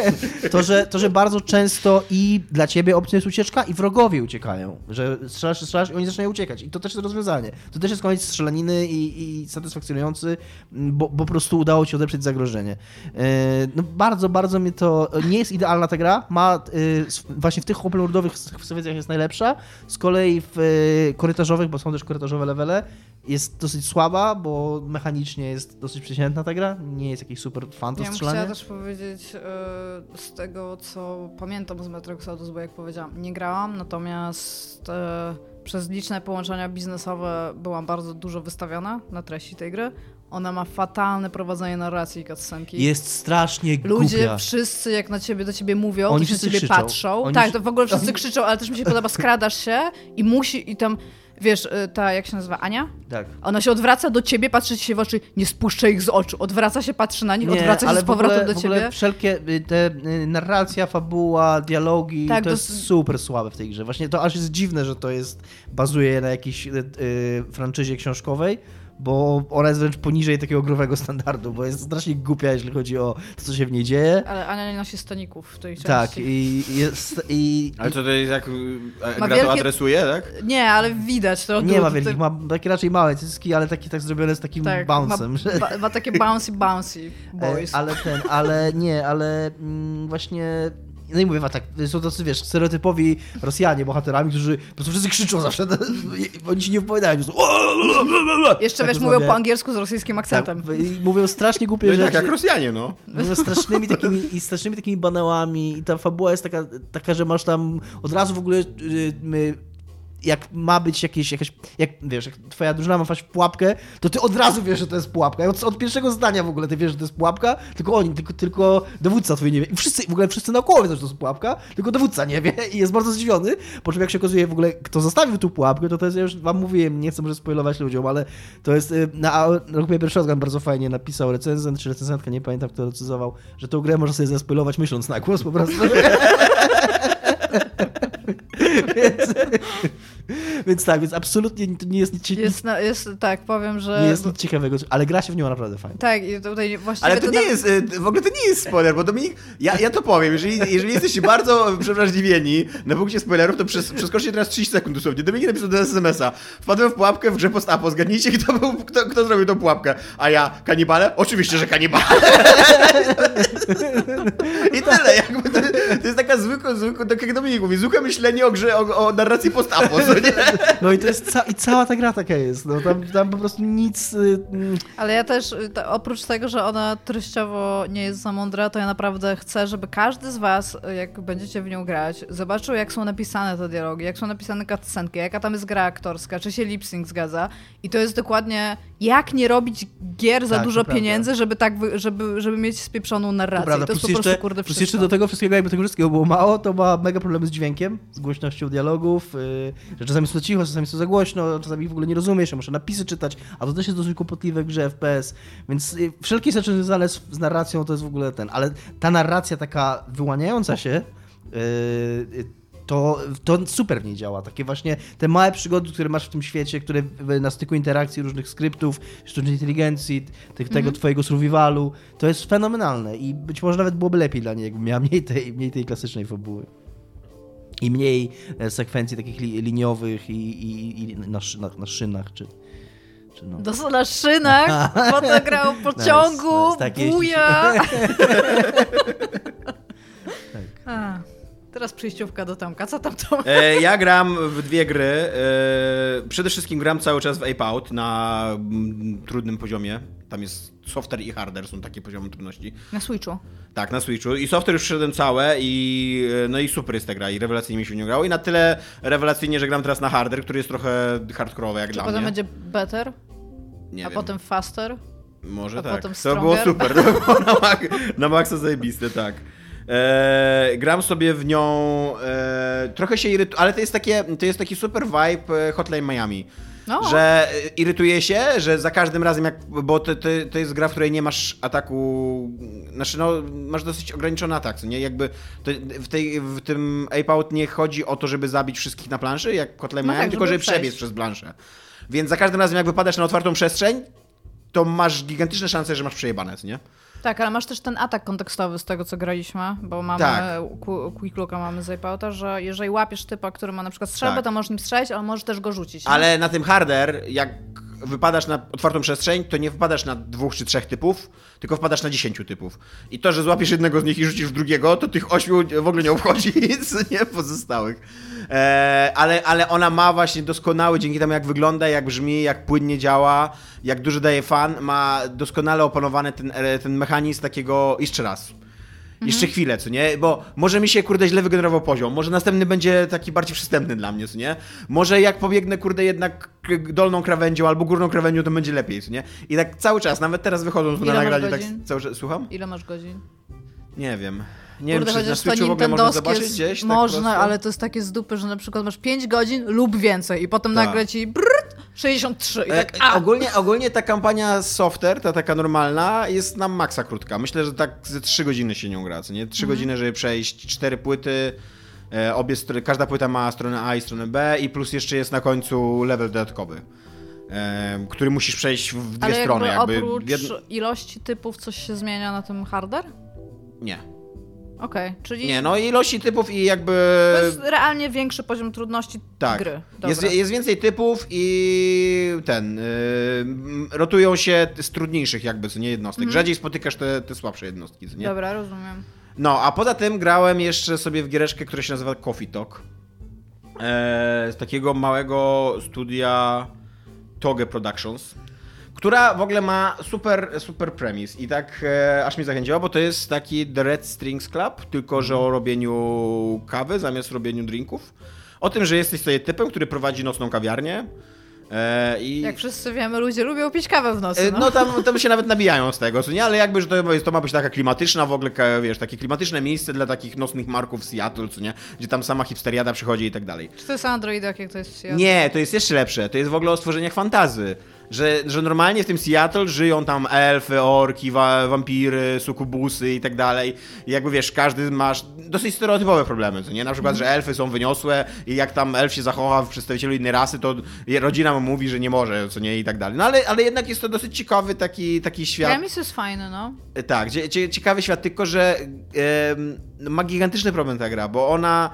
to, że, to, że bardzo często i dla ciebie opcją jest ucieczka, i wrogowie uciekają. Że strzelasz, strzelasz i oni zaczynają uciekać. I to też jest rozwiązanie. To też jest koniec strzelaniny i, i satysfakcjonujący, bo, bo po prostu udało ci odeprzeć zagrożenie. E, No bardzo, bardzo mnie to... Nie jest idealna ta gra. Ma e, właśnie w tych open worldowych sekwencjach jest najlepsza. Z kolei w e, korytarzowych, bo są też korytarzowe levele, jest dosyć słaba, bo mechanicznie jest dosyć przeciętna ta gra. Nie jest jakiś super fan to Ja strzelanie. też powiedzieć e, z tego, co pamiętam z Metro Exodus, bo jak powiedziałam, nie grałam, natomiast e, przez liczne połączenia biznesowe byłam bardzo dużo wystawiona na treści tej gry. Ona ma fatalne prowadzenie narracji i cutscenki. Jest strasznie Ludzie głupia. wszyscy jak na ciebie, do ciebie mówią, Oni to się na wszyscy ciebie krzyczą. patrzą. Oni tak, to w ogóle wszyscy krzyczą, ale też mi się podoba, skradasz się i musi, i tam, wiesz, y, ta, jak się nazywa, Ania? Tak. Ona się odwraca do ciebie, patrzy ci się w oczy, nie spuszczaj ich z oczu. Odwraca się, patrzy na nich, odwraca się z powrotem ogóle, do ciebie. wszelkie y, te y, narracja, fabuła, dialogi, Tak, to to jest super słabe w tej grze. Właśnie to aż jest dziwne, że to jest bazuje na jakiejś y, franczyzie książkowej, bo ona jest wręcz poniżej takiego growego standardu, bo jest strasznie głupia, jeżeli chodzi o to, co się w niej dzieje. Ale Ania nie nosi staników w tej części. Tak, i jest i, Ale co to jest jak... Ma Gra to wielkie- adresuje, tak? Nie, ale widać to. nie ma wielkich, ma takie raczej małe cycki, ale takie tak zrobione z takim tak, bounce'em, ma, że... ma, ma takie bouncy, bouncy boys. E, Ale ten, ale nie, ale mm, właśnie. No i mówię wam tak, są tacy, wiesz, stereotypowi Rosjanie, bohaterami, którzy po prostu wszyscy krzyczą zawsze, oni ci nie wypowiadają, po prostu Jeszcze tak wiesz, mówią po angielsku z rosyjskim akcentem. Tak, mówią strasznie głupie No i tak rzeczy. jak Rosjanie, no. Mówią strasznymi takimi, i strasznymi takimi banałami i ta fabuła jest taka, taka że masz tam od razu w ogóle y, my, jak ma być jakieś, jakaś, jak wiesz, jak twoja drużyna ma wpaść w pułapkę, to ty od razu wiesz, że to jest pułapka. Od, od pierwszego zdania w ogóle ty wiesz, że to jest pułapka, tylko oni, tylko, tylko dowódca twój nie wie. I wszyscy, w ogóle wszyscy naokoło wiedzą, że to jest pułapka, tylko dowódca nie wie i jest bardzo zdziwiony, po czym jak się okazuje w ogóle, kto zostawił tu pułapkę, to to jest, ja już wam mówiłem, nie chcę może spoilować ludziom, ale to jest, y, na Rock Paper Shotgun bardzo fajnie napisał recenzent, czy recenzentka, nie pamiętam kto recenzował, że tą grę można sobie zaspoilować myśląc na głos po prostu. więc, więc tak, więc absolutnie to nie jest nic, Jest, na, jest, tak, powiem, że... nie jest nic ciekawego, ale gra się w nią naprawdę fajnie. Tak, i tutaj właściwie Ale to nie nawet- jest, e, w ogóle to nie jest spoiler, bo Dominik, ja, ja to powiem, jeżeli, jeżeli jesteście bardzo przewrażliwieni na punkcie spoilerów, to przez, przeskoczcie teraz 30 sekund dosłownie. Dominik napisał do SMS-a, wpadłem w pułapkę w grze post-apo, zgadnijcie kto, był, kto, kto zrobił tą pułapkę. A ja, kanibale? Oczywiście, że kanibale. I tyle, jakby to, to jest taka zwykła, zwykła, tak jak Dominik mówi, zwykłe myślenie o grze, o, o narracji post-apo, nie? No i to jest ca- i cała ta gra taka jest, no tam, tam po prostu nic... y, mm, Ale ja też, y, oprócz tego, że ona treściowo nie jest za mądra, to ja naprawdę chcę, żeby każdy z was, y, jak będziecie w nią grać, zobaczył, jak są napisane te dialogi, jak są napisane cutscenki, jaka tam jest gra aktorska, czy się lip-sync zgadza. I to jest dokładnie, jak nie robić gier za Tak, dużo pieniędzy, żeby tak, żeby, żeby mieć spieprzoną narrację. To prawda, I to jest plus po prostu, jeszcze, kurde, plus wszystko. jeszcze do tego wszystkiego, jakby tego wszystkiego było mało, to ma mega problemy z dźwiękiem, z głośnością dialogów, yy, czasami jest to cicho, czasami jest to za głośno, czasami w ogóle nie rozumiesz, muszę napisy czytać, a to też jest dosyć kłopotliwe w grze FPS, więc yy, wszelkie rzeczy związane z, z narracją to jest w ogóle ten, ale ta narracja taka wyłaniająca się, yy, to, to super w niej działa. Takie właśnie te małe przygody, które masz w tym świecie, które na styku interakcji różnych skryptów, sztucznej inteligencji, tych, tego twojego survivalu, to jest fenomenalne i być może nawet byłoby lepiej dla niej, jakby miała mniej tej, mniej tej klasycznej fabuły. I mniej e, sekwencji takich li, liniowych i, i, i na, szynach, na szynach, czy, czy no. Na szynach, bo to gra o pociągu, nice, tak, jeździ buja. Tak. Teraz przejściówka do Tomka. Co tam Tomek? E, ja gram w dwie gry. E, przede wszystkim gram cały czas w Ape Out na mm, trudnym poziomie. Tam jest software i hardware, są takie poziomy trudności. Na Switchu. Tak, na Switchu. I software już przyszedłem całe i e, no i super jest ta gra i rewelacyjnie mi się w nią grało. I na tyle rewelacyjnie, że gram teraz na hardware, który jest trochę hardkorowy jak Czy dla potem mnie. będzie better, Nie a wiem. potem faster? Może a tak. potem to było stronger. super. To było na, mak- na maksa zajebiste, tak. E, gram sobie w nią. E, trochę się irytuję, ale to jest, takie, to jest taki super vibe e, Hotline Miami. No. Że irytuje się, że za każdym razem, jak, bo to, to, to jest gra, w której nie masz ataku, znaczy no, masz dosyć ograniczony atak, co nie? Jakby to, w, tej, w tym Ape Out nie chodzi o to, żeby zabić wszystkich na planszy, jak Hotline No Miami, tak, tylko żeby żeby przebiec przejść. przez planszę. Więc za każdym razem, jak wypadasz na otwartą przestrzeń, to masz gigantyczne szanse, że masz przejebane, co nie? Tak, ale masz też ten atak kontekstowy z tego, co graliśmy, bo mamy Tak. Quick Looka mamy z iPauta, że jeżeli łapiesz typa, który ma na przykład strzelbę, Tak. to możesz nim strzelić, ale możesz też go rzucić. nie? Ale na tym harder, jak wypadasz na otwartą przestrzeń, to nie wypadasz na dwóch czy trzech typów, tylko wpadasz na dziesięciu typów. I to, że złapiesz jednego z nich i rzucisz w drugiego, to tych ośmiu w ogóle nie obchodzi nic, nie pozostałych. E, ale, ale ona ma właśnie doskonały, dzięki temu jak wygląda, jak brzmi, jak płynnie działa, jak duży daje fan, ma doskonale opanowany ten, e, ten mechanizm takiego jeszcze raz. Jeszcze chwilę, co nie? Bo może mi się, kurde, źle wygenerował poziom. Może następny będzie taki bardziej przystępny dla mnie, co nie? Może jak pobiegnę, kurde, jednak dolną krawędzią albo górną krawędzią, to będzie lepiej, co nie? I tak cały czas, nawet teraz wychodząc Ile na nagranie, tak cały czas... Słucham? Ile masz godzin? Nie wiem. Nie Kurde, wiem, czy na Switchu w ogóle można zobaczyć jest- gdzieś? tak Można, prostu? ale to jest takie z dupy, że na przykład masz 5 godzin lub więcej i potem Tak. nagle ci brrrt, 63 i E, tak a! ogólnie, ogólnie ta kampania Softer, ta taka normalna, jest na maksa krótka. Myślę, że tak ze 3 godziny się nią gra, co nie? 3 godziny, żeby przejść cztery płyty. E, obie strony, każda płyta ma stronę A i stronę B i plus jeszcze jest na końcu level dodatkowy, e, który musisz przejść w dwie Ale strony. jakby Jakby oprócz jedno- ilości typów coś się zmienia na tym harder? Nie. Okej, czyli Nie, no ilości typów i jakby... to jest realnie większy poziom trudności Tak. gry. Dobra. Jest, jest więcej typów i ten. Yy, rotują się z trudniejszych, jakby, co nie jednostek. Rzadziej spotykasz te, te słabsze jednostki, co nie? Dobra, rozumiem. No, a poza tym grałem jeszcze sobie w giereczkę, która się nazywa Coffee Talk. E, z takiego małego studia Toge Productions, która w ogóle ma super, super premis i tak e, aż mnie zachęciła, bo to jest taki The Red Strings Club, tylko że o robieniu kawy zamiast robieniu drinków. O tym, że jesteś sobie typem, który prowadzi nocną kawiarnię. E, i... Jak wszyscy wiemy, ludzie lubią pić kawę w nocy. E, No, No tam, tam się nawet nabijają z tego, co nie? Ale jakby, że to, to ma być taka klimatyczna w ogóle, wiesz, takie klimatyczne miejsce dla takich nocnych marków Seattle, co nie? Gdzie tam sama hipsteriada przychodzi i tak dalej. Czy to jest Android, jak to jest w Seattle? Nie, to jest jeszcze lepsze. To jest w ogóle o stworzeniach fantazy. Że, że normalnie w tym Seattle żyją tam elfy, orki, wa wampiry, sukubusy i tak dalej. I jakby wiesz, każdy masz dosyć stereotypowe problemy, co nie? Na przykład, że elfy są wyniosłe i jak tam elf się zachowa w przedstawicielu innej rasy, to rodzina mu mówi, że nie może, co nie? I tak dalej. No ale, ale jednak jest to dosyć ciekawy taki, taki świat. Premis jest fajny, no. Tak, cie, cie, ciekawy świat, tylko że em, ma gigantyczny problem ta gra, bo ona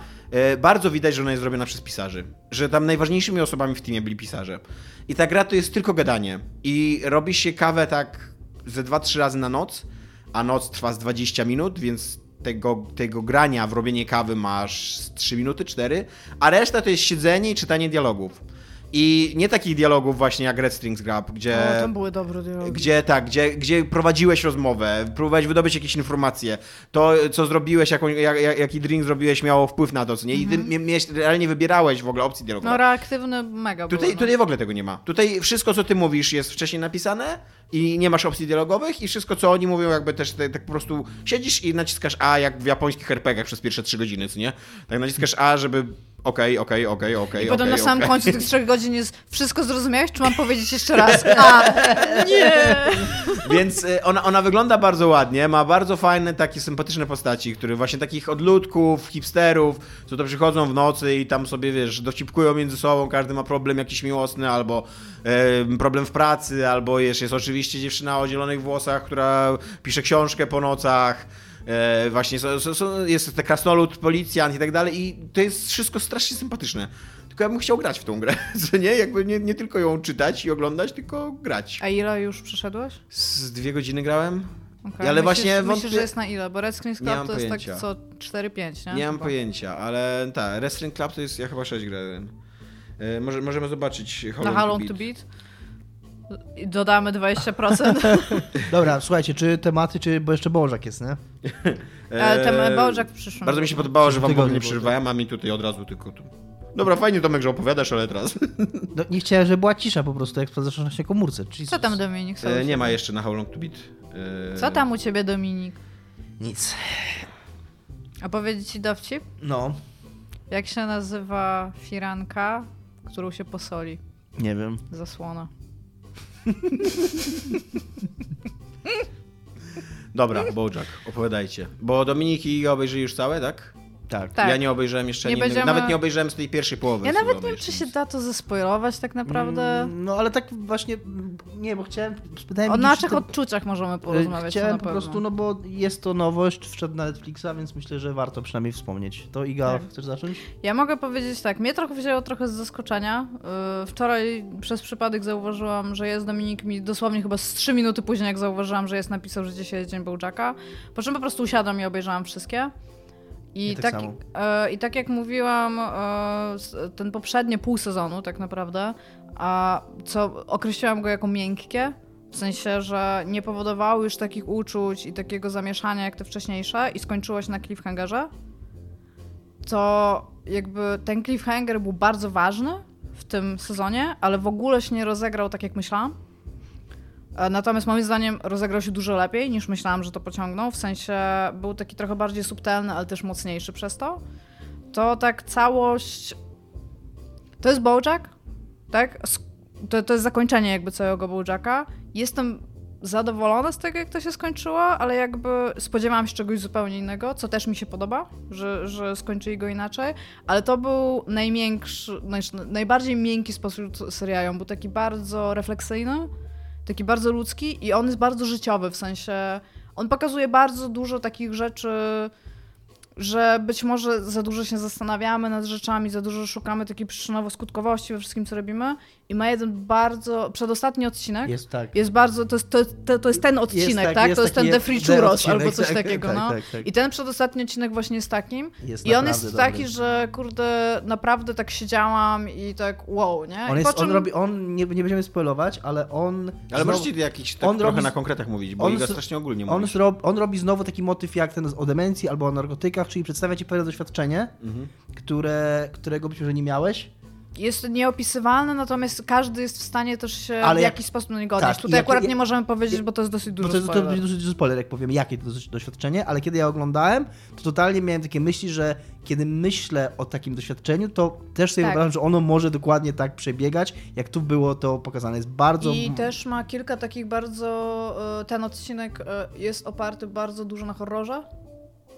bardzo widać, że ona jest zrobiona przez pisarzy. Że tam najważniejszymi osobami w teamie byli pisarze. I ta gra to jest tylko gadanie. I robi się kawę tak ze 2-3 razy na noc, a noc trwa z 20 minut, więc tego, tego grania w robienie kawy masz z 3 minuty, 4, a reszta to jest siedzenie i czytanie dialogów. I nie takich dialogów właśnie jak Red Strings Grab, gdzie... O, tam były dobre dialogi. Gdzie tak, gdzie, gdzie prowadziłeś rozmowę, próbowałeś wydobyć jakieś informacje, to co zrobiłeś, jaką, jak, jak- jaki drink zrobiłeś miało wpływ na to, co nie? I ty mie- miałeś, realnie wybierałeś w ogóle opcje dialogowe. No reaktywny mega Tutaj, było, no. tutaj w ogóle tego nie ma. Tutaj wszystko, co ty mówisz, jest wcześniej napisane i nie masz opcji dialogowych i wszystko, co oni mówią, jakby też te- tak po prostu siedzisz i naciskasz A, jak w japońskich RPGach przez pierwsze trzy godziny, co nie? Tak naciskasz A, żeby okej, okej, okej, okej, I potem okej, na samym okej. końcu tych trzech godzin jest wszystko zrozumiałeś, czy mam powiedzieć jeszcze raz? A, nie! Więc y, ona, ona wygląda bardzo ładnie, ma bardzo fajne, takie sympatyczne postaci, które właśnie takich odludków, hipsterów, co to przychodzą w nocy i tam sobie, wiesz, dowcipkują między sobą, każdy ma problem jakiś miłosny, albo e, problem w pracy, albo jest, jest oczywiście dziewczyna o zielonych włosach, która pisze książkę po nocach, e, właśnie so, so, so, jest ten krasnolud, policjant i tak dalej i to jest wszystko strasznie sympatyczne. Tylko ja bym chciał grać w tą grę, nie? Jakby nie, nie tylko ją czytać i oglądać, tylko grać. A ile już przeszedłeś? Z dwie godziny grałem. Okay. Ale myślisz, właśnie myślisz, wątpię- że jest na ile? Bo mam Club to jest pojęcia. tak co 4-5, nie? Nie mam Chyba. pojęcia, ale tak, Wrestling Club to jest, ja chyba 6 grałem. E, może, możemy zobaczyć How Long to Beat? Dodamy 20%. Dobra, słuchajcie, czy tematy, czy, bo jeszcze Bożak jest, nie? Ale ten E, Bojack w przyszłym Bardzo mi się podobało, że wam w ogóle nie przerywałem, a mi tutaj od razu tylko tu. Dobra, fajnie Tomek, że opowiadasz, ale teraz. No, nie chciałem, żeby była cisza po prostu, jak zaczynasz na komórce. Jesus. Co tam Dominik? E, nie ma jeszcze na How Long to Beat. E, Co tam u ciebie Dominik? Nic. A powiedzieć ci dowcip? No, Jak się nazywa firanka, którą się posoli? nie wiem. Zasłona. Dobra, Bojack, opowiadajcie. Bo Dominik i Iga obejrzyli już całe, tak? Tak. Tak. Ja nie obejrzałem jeszcze Nie będziemy- nawet nie obejrzałem z tej pierwszej połowy. Ja nawet nie wiem, czy się da to zespoilować tak naprawdę. Mm, No ale tak właśnie, nie, bo chciałem, O naszych ty- odczuciach możemy porozmawiać. to Chciałem po prostu, no bo jest to nowość, wszedł na Netflixa, więc myślę, że warto przynajmniej wspomnieć. To Iga, Tak. chcesz zacząć? Ja mogę powiedzieć tak, mnie trochę wzięło trochę z zaskoczenia. Yy, Wczoraj przez przypadek zauważyłam, że jest Dominik mi dosłownie chyba z 3 minuty później, jak zauważyłam, że jest napisał, że dzisiaj jest Dzień Bołczaka. Po czym po prostu usiadłam i obejrzałam wszystkie. I, tak tak, e, I tak jak mówiłam, e, ten poprzednie pół sezonu tak naprawdę, a co określiłam go jako miękkie, w sensie, że nie powodowało już takich uczuć i takiego zamieszania jak te wcześniejsze i skończyło się na cliffhangerze, to jakby ten cliffhanger był bardzo ważny w tym sezonie, ale w ogóle się nie rozegrał tak jak myślałam. E, Natomiast moim zdaniem rozegrał się dużo lepiej niż myślałam, że to pociągnął. W sensie był taki trochę bardziej subtelny, ale też mocniejszy przez to. To tak całość. To jest Bojack, tak? To, to jest zakończenie jakby całego Bojacka. Jestem zadowolona z tego, jak to się skończyło, ale jakby spodziewałam się czegoś zupełnie innego, co też mi się podoba, że, że skończyli go inaczej, ale to był najmiększy, naj, najbardziej miękki sposób serialu. Był taki bardzo refleksyjny, taki bardzo ludzki i on jest bardzo życiowy, w sensie on pokazuje bardzo dużo takich rzeczy, że być może za dużo się zastanawiamy nad rzeczami, za dużo szukamy takiej przyczynowo-skutkowości we wszystkim, co robimy i ma jeden bardzo, przedostatni odcinek Jest tak. jest bardzo, to jest, to, to, to jest ten odcinek, tak, tak? jest To jest ten taki The Free jeden Churros odcinek, albo coś tak, takiego, tak, no. tak, tak. I ten przedostatni odcinek właśnie jest takim. Jest I on jest dobry. taki, że kurde, naprawdę tak siedziałam i tak wow, nie? On, jest, czym... on robi, on, nie, nie będziemy spoilować, ale on... Ale znowu- możecie jakiś tak on trochę robi- na konkretach mówić, bo on Iga z- strasznie ogólnie On, on robi znowu taki motyw jak ten o demencji albo o narkotykach, czyli przedstawia ci pewne doświadczenie, Mhm. które, którego być może nie miałeś. Jest nieopisywalny, natomiast każdy jest w stanie też się Ale w jak- jakiś sposób do niego odnieść. tak, Tutaj jak- akurat jak- nie możemy powiedzieć, bo to jest dosyć Bo dużo to, jest- to spoiler. będzie dosyć duży spoiler, jak powiemy, jakie to doświadczenie, ale kiedy ja oglądałem, to totalnie miałem takie myśli, że kiedy myślę o takim doświadczeniu, to też sobie Tak. wyobrażam, że ono może dokładnie tak przebiegać, jak tu było to pokazane. Jest bardzo... I też ma kilka takich bardzo. e, Ten odcinek e, jest oparty bardzo dużo na horrorze.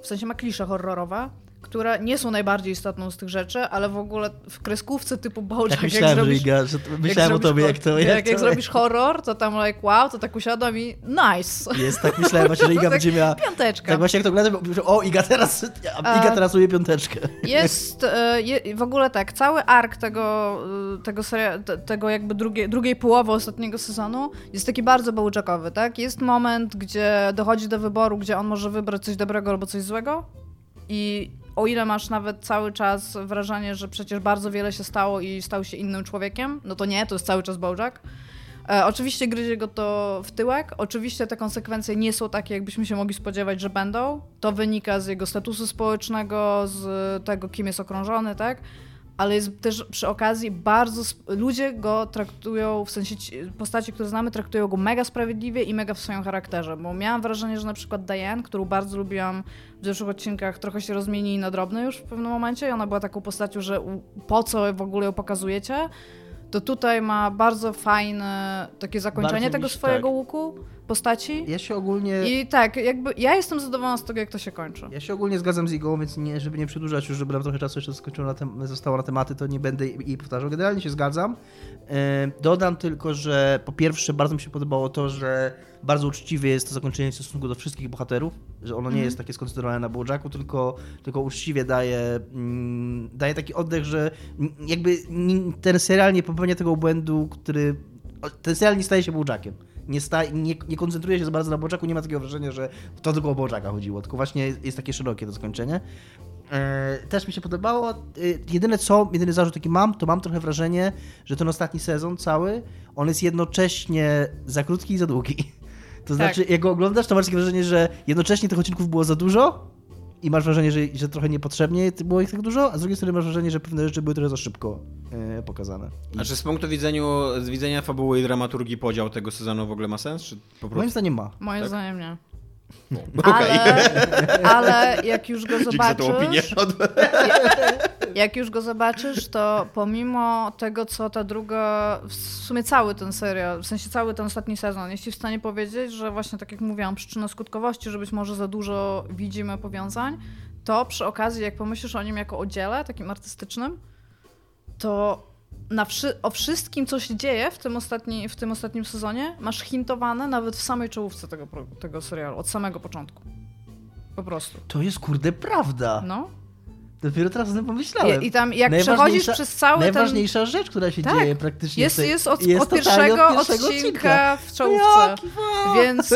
W sensie ma klisze horrorowe, które nie są najbardziej istotną z tych rzeczy, ale w ogóle w kreskówce typu Bojack, Tak jak myślałem, że zrobisz, że myślałem o tobie, jak to... Jak, jak, to zrobisz horror, to tam like wow, to tak usiadam i nice. Jest, tak myślałem właśnie, że Iga Tak będzie miała... Piąteczka. Tak właśnie jak to oglądam, o Iga teraz, Iga A- teraz sobie piąteczkę. Jest e, je, w ogóle tak, cały ark tego, e, tego, seria, te- tego jakby drugie, drugiej połowy ostatniego sezonu jest taki bardzo Bojackowy, tak? Jest moment, gdzie dochodzi do wyboru, gdzie on może wybrać coś dobrego albo coś złego i o ile masz nawet cały czas wrażenie, że przecież bardzo wiele się stało i stał się innym człowiekiem, no to nie, to jest cały czas Bojack. E, oczywiście gryzie go to w tyłek. Oczywiście te konsekwencje nie są takie, jakbyśmy się mogli spodziewać, że będą. To wynika z jego statusu społecznego, z tego, kim jest okrążony, tak? Ale jest też przy okazji bardzo. Ludzie go traktują, w sensie ci- postaci, które znamy, traktują go mega sprawiedliwie i mega w swoim charakterze. Bo miałam wrażenie, że na przykład Diane, którą bardzo lubiłam w zeszłych odcinkach, trochę się rozmieni na drobne już w pewnym momencie. I ona była taką postacią, że po co w ogóle ją pokazujecie to tutaj ma bardzo fajne takie zakończenie tego swojego tak. łuku postaci. Ja się ogólnie... I tak, jakby ja jestem zadowolona z tego, jak to się kończy. Ja się ogólnie zgadzam z Igą, więc nie, żeby nie przedłużać już, żeby nam trochę czasu jeszcze skończyło na tem- zostało na tematy, to nie będę jej powtarzał. Generalnie się zgadzam. Dodam tylko, że po pierwsze bardzo mi się podobało to, że bardzo uczciwe jest to zakończenie w stosunku do wszystkich bohaterów, że ono nie Mhm. jest takie skoncentrowane na Bojacku, tylko, tylko uczciwie daje, mm, daje taki oddech, że jakby ten serial nie popełnia tego błędu, który... Ten serial nie staje się Bojackiem. Nie, sta, nie, nie koncentruje się za bardzo na Bojacku, nie ma takiego wrażenia, że to tylko o Bojacka chodziło, tylko właśnie jest, takie szerokie to zakończenie. E, też mi się podobało. E, jedyne co, jedyny zarzut jaki mam, to mam trochę wrażenie, że ten ostatni sezon cały, on jest jednocześnie za krótki i za długi. To znaczy, jak go oglądasz, to masz takie wrażenie, że jednocześnie tych odcinków było za dużo i masz wrażenie, że, że trochę niepotrzebnie było ich tak dużo, a z drugiej strony masz wrażenie, że pewne rzeczy były trochę za szybko e, pokazane. I A czy z punktu widzeniu, z widzenia fabuły i dramaturgii podział tego sezonu w ogóle ma sens? Czy po moim prostu... zdaniem ma. Moim Tak? zdaniem nie. Okej. Ale, ale jak już go zobaczysz, jak już go zobaczysz, to pomimo tego, co ta druga, w sumie cały ten serial, w sensie cały ten ostatni sezon, jest ci w stanie powiedzieć, że właśnie tak jak mówiłam, przyczyna skutkowości, że być może za dużo widzimy powiązań, to przy okazji, jak pomyślisz o nim jako o dziele takim artystycznym, to na wszy o wszystkim, co się dzieje w tym, ostatni, w tym ostatnim sezonie, masz hintowane nawet w samej czołówce tego, tego serialu, od samego początku. Po prostu. To jest kurde prawda. No. Dopiero teraz o tym pomyślałem. I, i tam jak Najważniejsza- przechodzisz przez cały ten... Najważniejsza rzecz, która się Tak. dzieje praktycznie Jest, jest od, jest od, pierwszego od pierwszego odcinka w czołówce. Więc,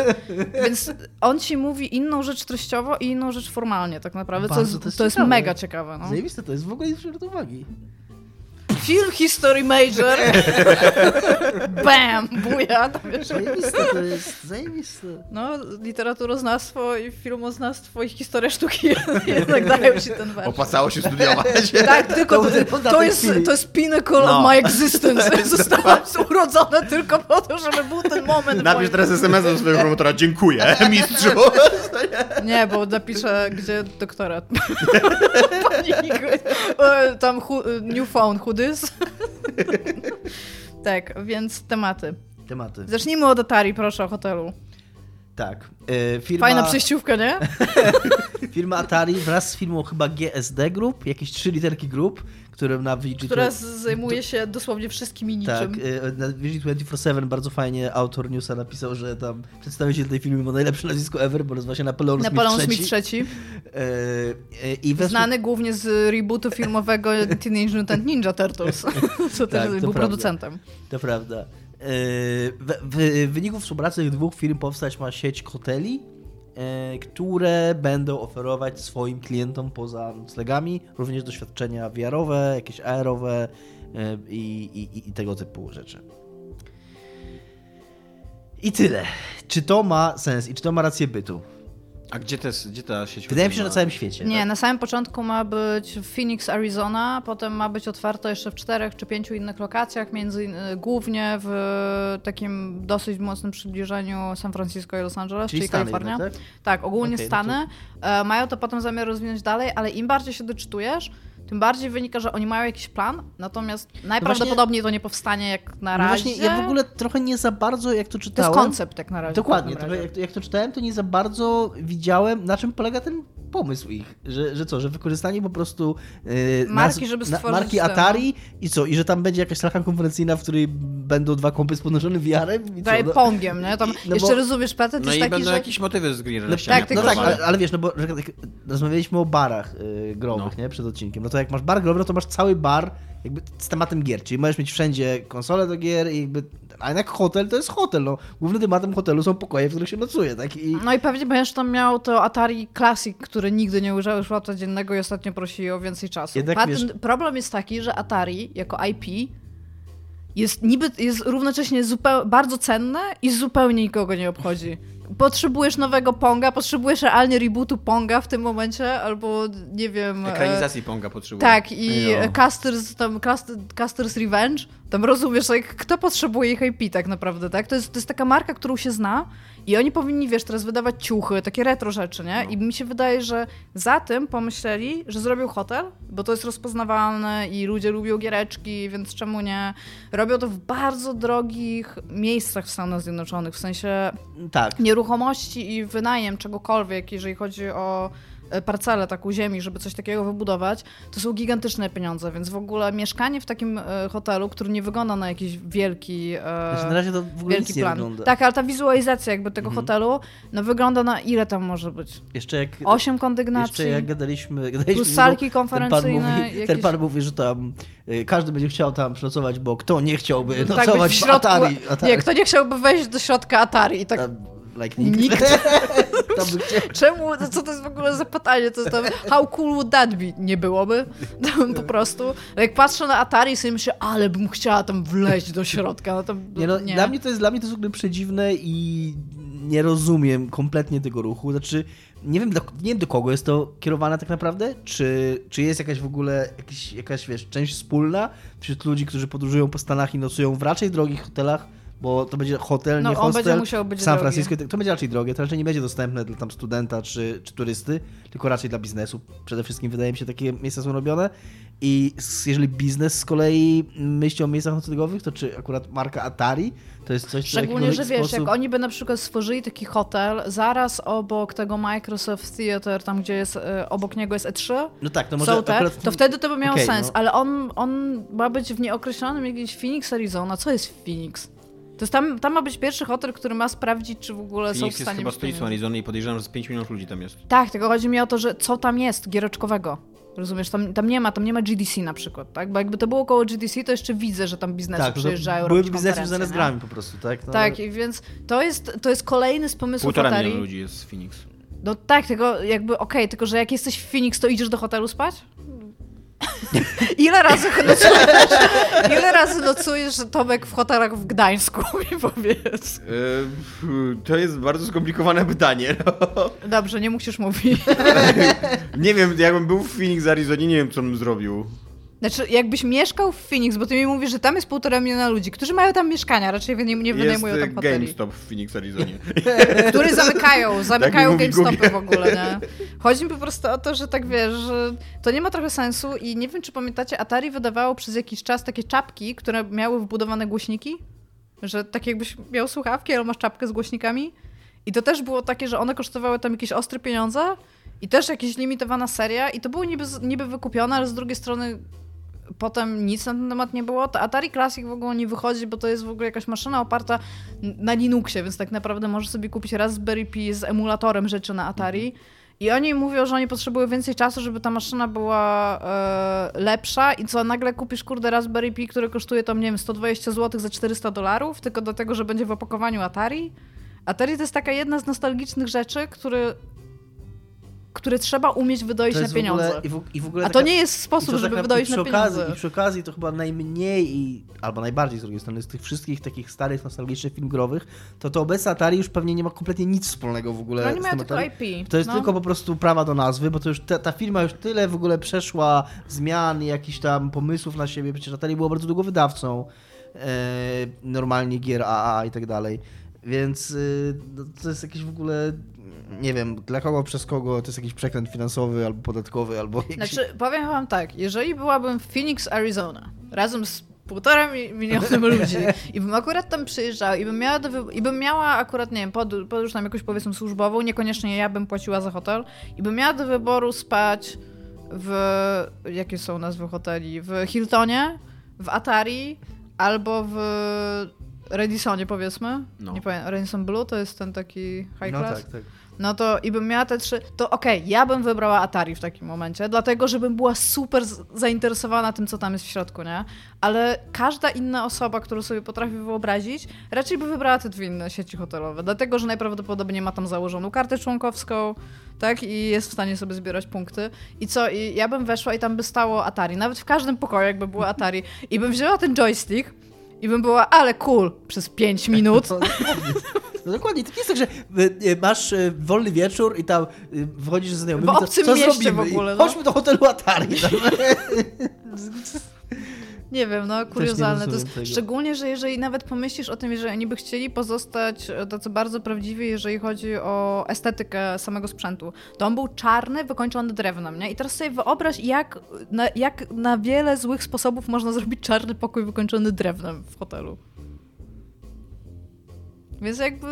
więc on ci mówi inną rzecz treściowo i inną rzecz formalnie tak naprawdę, co jest, to jest to jest mega ciekawe. No. Zajebiste, to jest w ogóle nie uwagi. Film History Major. Bam! Buja. Tam wiesz. Zajebiste to jest, zajebiste. No, literaturoznawstwo i filmoznawstwo i historia sztuki jednak dają ci ten wers. Opłacało się studiować. Tak, tylko To to, to, jest, to jest pinnacle No. of my existence. Zostałam urodzona tylko po to, żeby był ten moment. Napisz teraz SMS do swojego promotora. Dziękuję, mistrzu. Nie, bo napiszę, gdzie doktorat. E, Tam who, new phone, who this? tak, więc tematy. Tematy. Zacznijmy od Atari, proszę, o hotelu. Tak. E, firma, Fajna przejściówka, nie? firma Atari wraz z firmą chyba GSD Group, jakieś trzy literki Group, które na VG... Która zajmuje się dosłownie wszystkim i Tak, niczym. e, na VG247 bardzo fajnie autor newsa napisał, że tam przedstawiciel tej firmy ma najlepsze nazwisko ever, bo nazywa się Napoleon, Napoleon Smith III. E, e, I weszło- znany głównie z rebootu filmowego Teenage Mutant Ninja Turtles, co też Tak, to był prawda. producentem. To prawda. W, w, w wyniku współpracy tych dwóch firm powstać ma sieć hoteli, które będą oferować swoim klientom poza noclegami również doświadczenia VR-owe, jakieś AR-owe e, i, i, i tego typu rzeczy. I tyle. Czy to ma sens i czy to ma rację bytu? A gdzie, te, gdzie ta sieć? Wydaje mi się, że na całym świecie. Nie, tak? na samym początku ma być w Phoenix, Arizona, potem ma być otwarto jeszcze w czterech czy pięciu innych lokacjach, między głównie w takim dosyć mocnym przybliżeniu San Francisco i Los Angeles, czyli, Czyli Stany Kalifornia. tak? Tak, ogólnie Okej, no to- Stany. E, mają to potem zamiar rozwinąć dalej, ale im bardziej się doczytujesz, tym bardziej wynika, że oni mają jakiś plan, natomiast najprawdopodobniej to nie powstanie jak na No razie. właśnie, ja w ogóle trochę nie za bardzo, jak to To jest czytałem... koncept jak na razie. Dokładnie, jak, jak to czytałem, to nie za bardzo widziałem, na czym polega ten pomysł ich. Że, że co, że wykorzystanie po prostu yy, Marki, żeby stworzyć marki ten- Atari i co, i że tam będzie jakaś salka konferencyjna, w której będą dwa kompy z podnoszonym co? Daje No, pongiem, nie? Tam no jeszcze bo- rozumiesz, patent No jest i taki, będą że... jakieś motywy z Green no, tak, no tak, ale, ale wiesz, no bo że, tak, rozmawialiśmy o barach yy, growych, No. nie, przed odcinkiem. No to jak masz bar growy, to masz cały bar jakby z tematem gier, czyli możesz mieć wszędzie konsolę do gier i jakby, a jednak hotel to jest hotel, no. Głównym tematem hotelu są pokoje, w których się nocuje, tak? I, No i pewnie będziesz tam miał to Atari Classic, który nigdy nie używał szłapca dziennego i ostatnio prosili o więcej czasu. Jednak Patent, wiesz- Problem jest taki, że Atari jako IP jest niby jest równocześnie zupeł, bardzo cenne i zupełnie nikogo nie obchodzi. Potrzebujesz nowego Ponga, potrzebujesz realnie rebootu Ponga w tym momencie, albo nie wiem... e, Ekranizacji Ponga potrzebuje. Tak, i Jo. Casters, tam, Cast- Casters Revenge, tam rozumiesz, jak, kto potrzebuje ich IP tak naprawdę, tak? To jest, to jest taka marka, którą się zna i oni powinni, wiesz, teraz wydawać ciuchy, takie retro rzeczy, nie? I mi się wydaje, że za tym pomyśleli, że zrobią hotel, bo to jest rozpoznawalne i ludzie lubią giereczki, więc czemu nie? Robią to w bardzo drogich miejscach w Stanach Zjednoczonych, w sensie tak. nieruchomości i wynajem czegokolwiek, jeżeli chodzi o parcelę taką ziemi, żeby coś takiego wybudować, to są gigantyczne pieniądze, więc w ogóle mieszkanie w takim e, hotelu, który nie wygląda na jakiś wielki, e, Znaczy, na razie to w ogóle wielki plan. wygląda. Tak, ale ta wizualizacja jakby tego Mhm. hotelu, no wygląda na ile tam może być? Jeszcze jak, Osiem jeszcze kondygnacji, jak gadaliśmy, gadaliśmy plus salki Igą, ten pan, konferencyjne, mówi, ten jakieś... pan mówi, że tam y, każdy będzie chciał tam przenocować, bo kto nie chciałby tak być nocować w w środku, Atari. Atari. nie, kto nie chciałby wejść do środka Atari i tak... A, like nikt. Nikt. Czemu? Co to jest w ogóle za pytanie? To jest tam, how cool would that be? Nie byłoby. po prostu. Jak patrzę na Atari i sobie myślę, ale bym chciała tam wleźć do środka. No to, Nie, no, nie. Dla, mnie to jest, dla mnie to jest w ogóle przedziwne i nie rozumiem kompletnie tego ruchu. Znaczy, nie wiem, do, nie wiem do kogo jest to kierowane tak naprawdę. Czy, czy jest jakaś w ogóle jakiś, jakaś wiesz, część wspólna wśród ludzi, którzy podróżują po Stanach i nocują w raczej drogich hotelach, bo to będzie hotel, No, nie on hostel będzie musiał być San drogi. Francisco. To będzie raczej drogie, to raczej nie będzie dostępne dla tam studenta czy, czy turysty, tylko raczej dla biznesu. Przede wszystkim wydaje mi się takie miejsca są robione i jeżeli biznes z kolei myśli o miejscach noclegowych, to czy akurat marka Atari to jest coś, co Szczególnie, że wiesz, sposób... jak oni by na przykład stworzyli taki hotel zaraz obok tego Microsoft Theater, tam gdzie jest, e, obok niego jest E3, No tak, to może te, akurat... to wtedy to by miało Okej, sens, no. ale on, on ma być w nieokreślonym jakimś Phoenix, Arizona. Co jest Phoenix? To jest tam, tam ma być pierwszy hotel, który ma sprawdzić, czy w ogóle są w Phoenix jest stanie... chyba stolicą. Arizony i podejrzewam, że z 5 milionów ludzi tam jest. Tak, tylko chodzi mi o to, że co tam jest giereczkowego. Rozumiesz, tam, tam nie ma, tam nie ma GDC na przykład, tak? Bo jakby to było koło GDC, to jeszcze widzę, że tam biznesy Tak, przyjeżdżają, były biznesy związane z grami po prostu, tak? No, Tak, i więc to jest, to jest kolejny z pomysłów Półtora Atari. miliona ludzi jest z Phoenix. No tak, tylko jakby okej, tylko że jak jesteś w Phoenix, to idziesz do hotelu spać? Ile razy nocujesz, ile razy nocujesz Tomek w hotelach w Gdańsku, mi powiedz. Yy, to jest bardzo skomplikowane pytanie. No. Dobrze, nie musisz mówić. Nie wiem, jakbym był w Phoenix, Arizonie, nie wiem, co bym zrobił. Znaczy, jakbyś mieszkał w Phoenix, bo ty mi mówisz, że tam jest półtora miliona ludzi, którzy mają tam mieszkania, raczej nie, nie wynajmują tam hoteli. GameStop w Phoenix, Arizonie. Który zamykają, zamykają mówi GameStopy w ogóle, nie? Chodzi mi po prostu o to, że tak wiesz, że to nie ma trochę sensu i nie wiem, czy pamiętacie, Atari wydawało przez jakiś czas takie czapki, które miały wbudowane głośniki, że tak jakbyś miał słuchawki, ale masz czapkę z głośnikami i to też było takie, że one kosztowały tam jakieś ostre pieniądze i też jakaś limitowana seria i to było niby, niby wykupione, ale z drugiej strony potem nic na ten temat nie było. To Atari Classic w ogóle nie wychodzi, bo to jest w ogóle jakaś maszyna oparta na Linuxie, więc tak naprawdę możesz sobie kupić Raspberry Pi z emulatorem rzeczy na Atari. I oni mówią, że oni potrzebują więcej czasu, żeby ta maszyna była e, lepsza i co, nagle kupisz kurde Raspberry Pi, który kosztuje tam, nie wiem, 120 zł za 400 dolarów, tylko do tego, że będzie w opakowaniu Atari. Atari to jest taka jedna z nostalgicznych rzeczy, które, które trzeba umieć wydoić to na pieniądze. ogóle, i w, i w ogóle A to taka- nie jest sposób, to żeby tak wydoić na okazji, pieniądze. I przy okazji to chyba najmniej, i, albo najbardziej z drugiej strony, z tych wszystkich takich starych, nostalgicznych film growych, to to obecne Atari już pewnie nie ma kompletnie nic wspólnego w ogóle To oni z mają tylko. IP. To jest no. tylko po prostu prawa do nazwy, bo to już ta, ta firma już tyle w ogóle przeszła zmian i jakichś tam pomysłów na siebie. Przecież Atari było bardzo długo wydawcą e, normalnie gier AA i tak dalej. Więc y, no, to jest jakiś w ogóle, nie wiem, dla kogo, przez kogo, to jest jakiś przekręt finansowy albo podatkowy, albo jakiś... Znaczy, powiem wam tak, jeżeli byłabym w Phoenix, Arizona, razem z półtora mi- milionem ludzi i bym akurat tam przyjeżdżała i bym miała, do i bym miała akurat, nie wiem, pod, podróż tam jakąś powiedzmy służbową, niekoniecznie ja bym płaciła za hotel i bym miała do wyboru spać w, jakie są nazwy hoteli, w Hiltonie, w Atari albo w Radisonie powiedzmy, No. nie powiem, Radisson Blue to jest ten taki high No class. tak, tak. No to i bym miała te trzy, to okej, ja bym wybrała Atari w takim momencie, dlatego żebym była super zainteresowana tym, co tam jest w środku, nie? Ale każda inna osoba, którą sobie potrafi wyobrazić, raczej by wybrała te dwie inne sieci hotelowe, dlatego że najprawdopodobniej ma tam założoną kartę członkowską, tak? I jest w stanie sobie zbierać punkty. I co? I ja bym weszła i tam by stało Atari, nawet w każdym pokoju jakby było Atari i bym wzięła ten joystick i bym była, ale cool, przez 5 minut. No, dokładnie. No dokładnie, to nie jest tak, że y, y, masz y, wolny wieczór i tam wchodzisz ze znajomymi, W co- obcym co mieście zrobimy? w ogóle, no. Chodźmy do hotelu Atari. Nie wiem, no kuriozalne. To jest, tego. szczególnie, że jeżeli nawet pomyślisz o tym, że oni by chcieli pozostać e, tacy bardzo prawdziwi, jeżeli chodzi o estetykę samego sprzętu, to on był czarny, wykończony drewnem, nie? I teraz sobie wyobraź, jak na, jak na wiele złych sposobów można zrobić czarny pokój wykończony drewnem w hotelu. Więc jakby...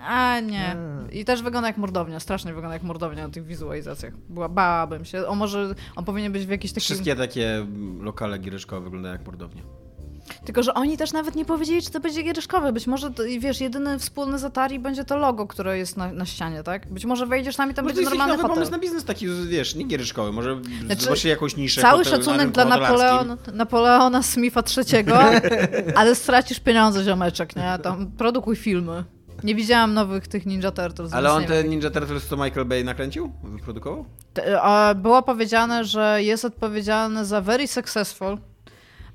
A nie. I też wygląda jak mordownia, strasznie wygląda jak mordownia na tych wizualizacjach. Była, bałabym się. O może on powinien być w jakiejś takiej... Wszystkie takie lokale giereczkowe wyglądają jak mordownie. Tylko, że oni też nawet nie powiedzieli, czy to będzie giereszkowe. Być może, to, wiesz, jedyny wspólny z Atari będzie to logo, które jest na, na ścianie, tak? Być może wejdziesz tam i tam Może to będzie jakiś normalny nowy hotel. pomysł na biznes taki, wiesz, nie giereczkowy, może Znaczy, zobaczyli jakąś niszę Cały szacunek dla. Napoleon, Napoleona Smitha III, ale stracisz pieniądze, ziomeczek, nie? Tam produkuj filmy. Nie widziałam nowych tych Ninja Turtles. Ale on te. Ninja Turtles to Michael Bay nakręcił? Wyprodukował? Było powiedziane, że jest odpowiedzialny za very successful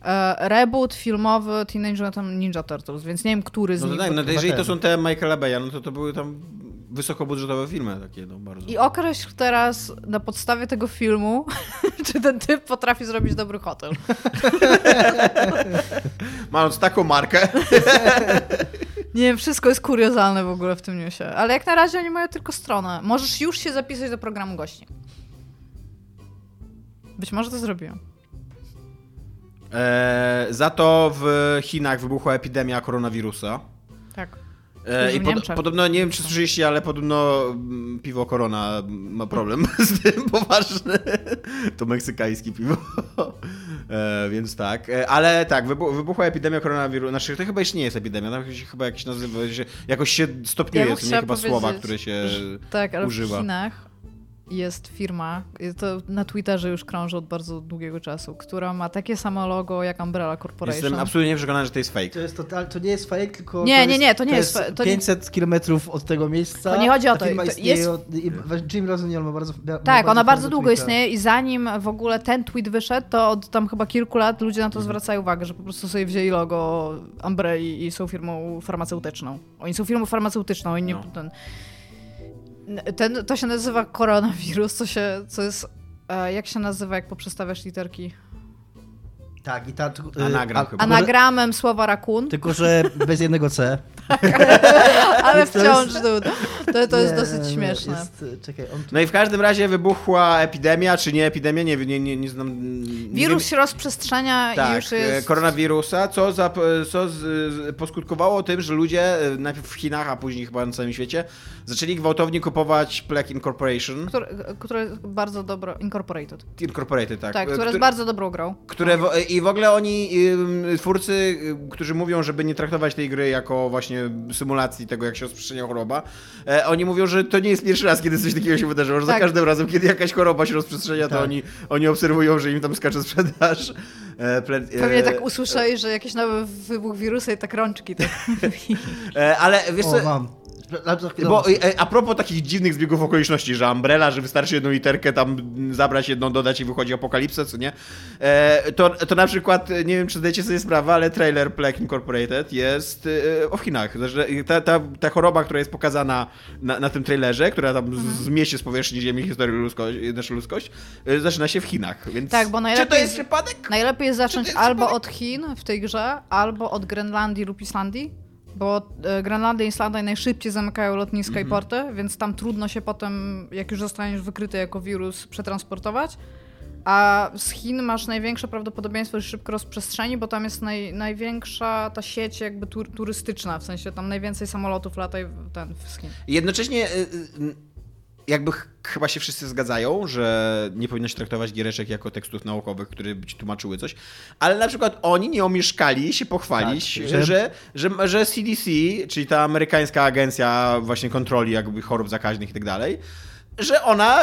e, reboot filmowy Teenage Mutant Ninja Turtles, więc nie wiem, który z No to nich. tak, no to jeżeli to są te Michaela Baya, no to to były tam wysokobudżetowe filmy takie, no bardzo. I określ teraz na podstawie tego filmu, czy ten typ potrafi zrobić dobry hotel. Mając taką markę. Nie wiem, wszystko jest kuriozalne w ogóle w tym newsie. Ale jak na razie oni mają tylko stronę. Możesz już się zapisać do programu gości. Być może to zrobiłem. E, za to w Chinach wybuchła epidemia koronawirusa. Tak. E, I pod, podobno, nie wiem czy słyszeliście, ale podobno mm, piwo Korona ma problem z tym poważny. To meksykańskie piwo. E, więc tak. E, ale tak, wybu wybuchła epidemia koronawirusa. Znaczy, to chyba jeszcze nie jest epidemia, się chyba jakiś nazywa, się, jakoś się stopniuje, Ja to nie chyba słowa, które się Tak, ale używa. w Chinach jest firma, to na Twitterze już krąży od bardzo długiego czasu, która ma takie samo logo jak Umbrella Corporation. Jestem absolutnie przekonany, że to jest fake. To, jest total, to nie jest fake, tylko. Nie, nie, jest, nie, to nie jest fa- to nie- 500 kilometrów od tego miejsca. To nie chodzi o to, firma to istnieje jest- Od, i, Jim Rosenior ma bardzo. Ma Tak, ona bardzo długo tweeta. istnieje i zanim w ogóle ten tweet wyszedł, to od tam chyba kilku lat ludzie na to Mhm. zwracają uwagę, że po prostu sobie wzięli logo Umbrelli i są firmą farmaceutyczną. Oni są firmą farmaceutyczną, oni nie... No. Ten, ten, to się nazywa koronawirus, co się, co jest... e, Jak się nazywa, jak poprzestawiasz literki? Tak, i ta. y, Anagram chyba. Anagramem słowa rakun, Tylko, że bez jednego C. ale to wciąż jest- dude. To, to jest Nie, dosyć śmieszne. Jest, czekaj, on tu... No i w każdym razie wybuchła epidemia, czy nie epidemia, nie, nie, nie, nie znam. Nie Wirus się rozprzestrzenia i tak, już jest... e, koronawirusa, co, za, co z, z, poskutkowało tym, że ludzie e, najpierw w Chinach, a później chyba na całym świecie, zaczęli gwałtownie kupować Black Incorporation. Które, które jest bardzo dobro... Incorporated. Incorporated, tak. Tak, które jest bardzo dobrą grą. które wo- I w ogóle oni, twórcy, którzy mówią, żeby nie traktować tej gry jako właśnie symulacji tego, jak się rozprzestrzenia choroba, e, oni mówią, że to nie jest pierwszy raz, kiedy coś takiego się wydarzyło, że za Tak. każdym razem, kiedy jakaś choroba się rozprzestrzenia, to Tak. oni, oni obserwują, że im tam skacze sprzedaż. E, ple- Pewnie e, tak usłyszeli, że jakiś nowy wybuch wirusa i tak rączki. Tak. e, Ale wiesz co, O, mam. Chwilę Bo mam. e, a propos takich dziwnych zbiegów okoliczności, że Umbrella, że wystarczy jedną literkę tam zabrać, jedną dodać i wychodzi apokalipsa, co nie? E, to, to na przykład, e, nie wiem czy zdajecie sobie sprawę, ale trailer Black Incorporated jest e, o Chinach. Że ta, ta, ta choroba, która jest pokazana na, na tym trailerze, która tam Mhm. zmieści z powierzchni Ziemi historii ludzkość, naszą ludzkość, e, zaczyna się w Chinach. Więc Tak, bo Czy to najlepiej- jest przypadek? Najlepiej jest zacząć jest albo od Chin w tej grze, albo od Grenlandii lub Islandii. Bo e, Grenlandia i Islandia najszybciej zamykają lotniska Mhm. i porty, więc tam trudno się potem, jak już zostaniesz wykryty jako wirus, przetransportować. A z Chin masz największe prawdopodobieństwo, że szybko rozprzestrzeni, bo tam jest naj, największa ta sieć jakby tur, turystyczna, w sensie tam najwięcej samolotów lata i ten z Chin. Jednocześnie y, y, jakby ch- chyba się wszyscy zgadzają, że nie powinno się traktować giereczek jako tekstów naukowych, które by ci tłumaczyły coś, ale na przykład oni nie omieszkali się pochwalić, Tak, że... że- Że, że, CDC, czyli ta amerykańska agencja właśnie kontroli jakby chorób zakaźnych i tak dalej, że ona,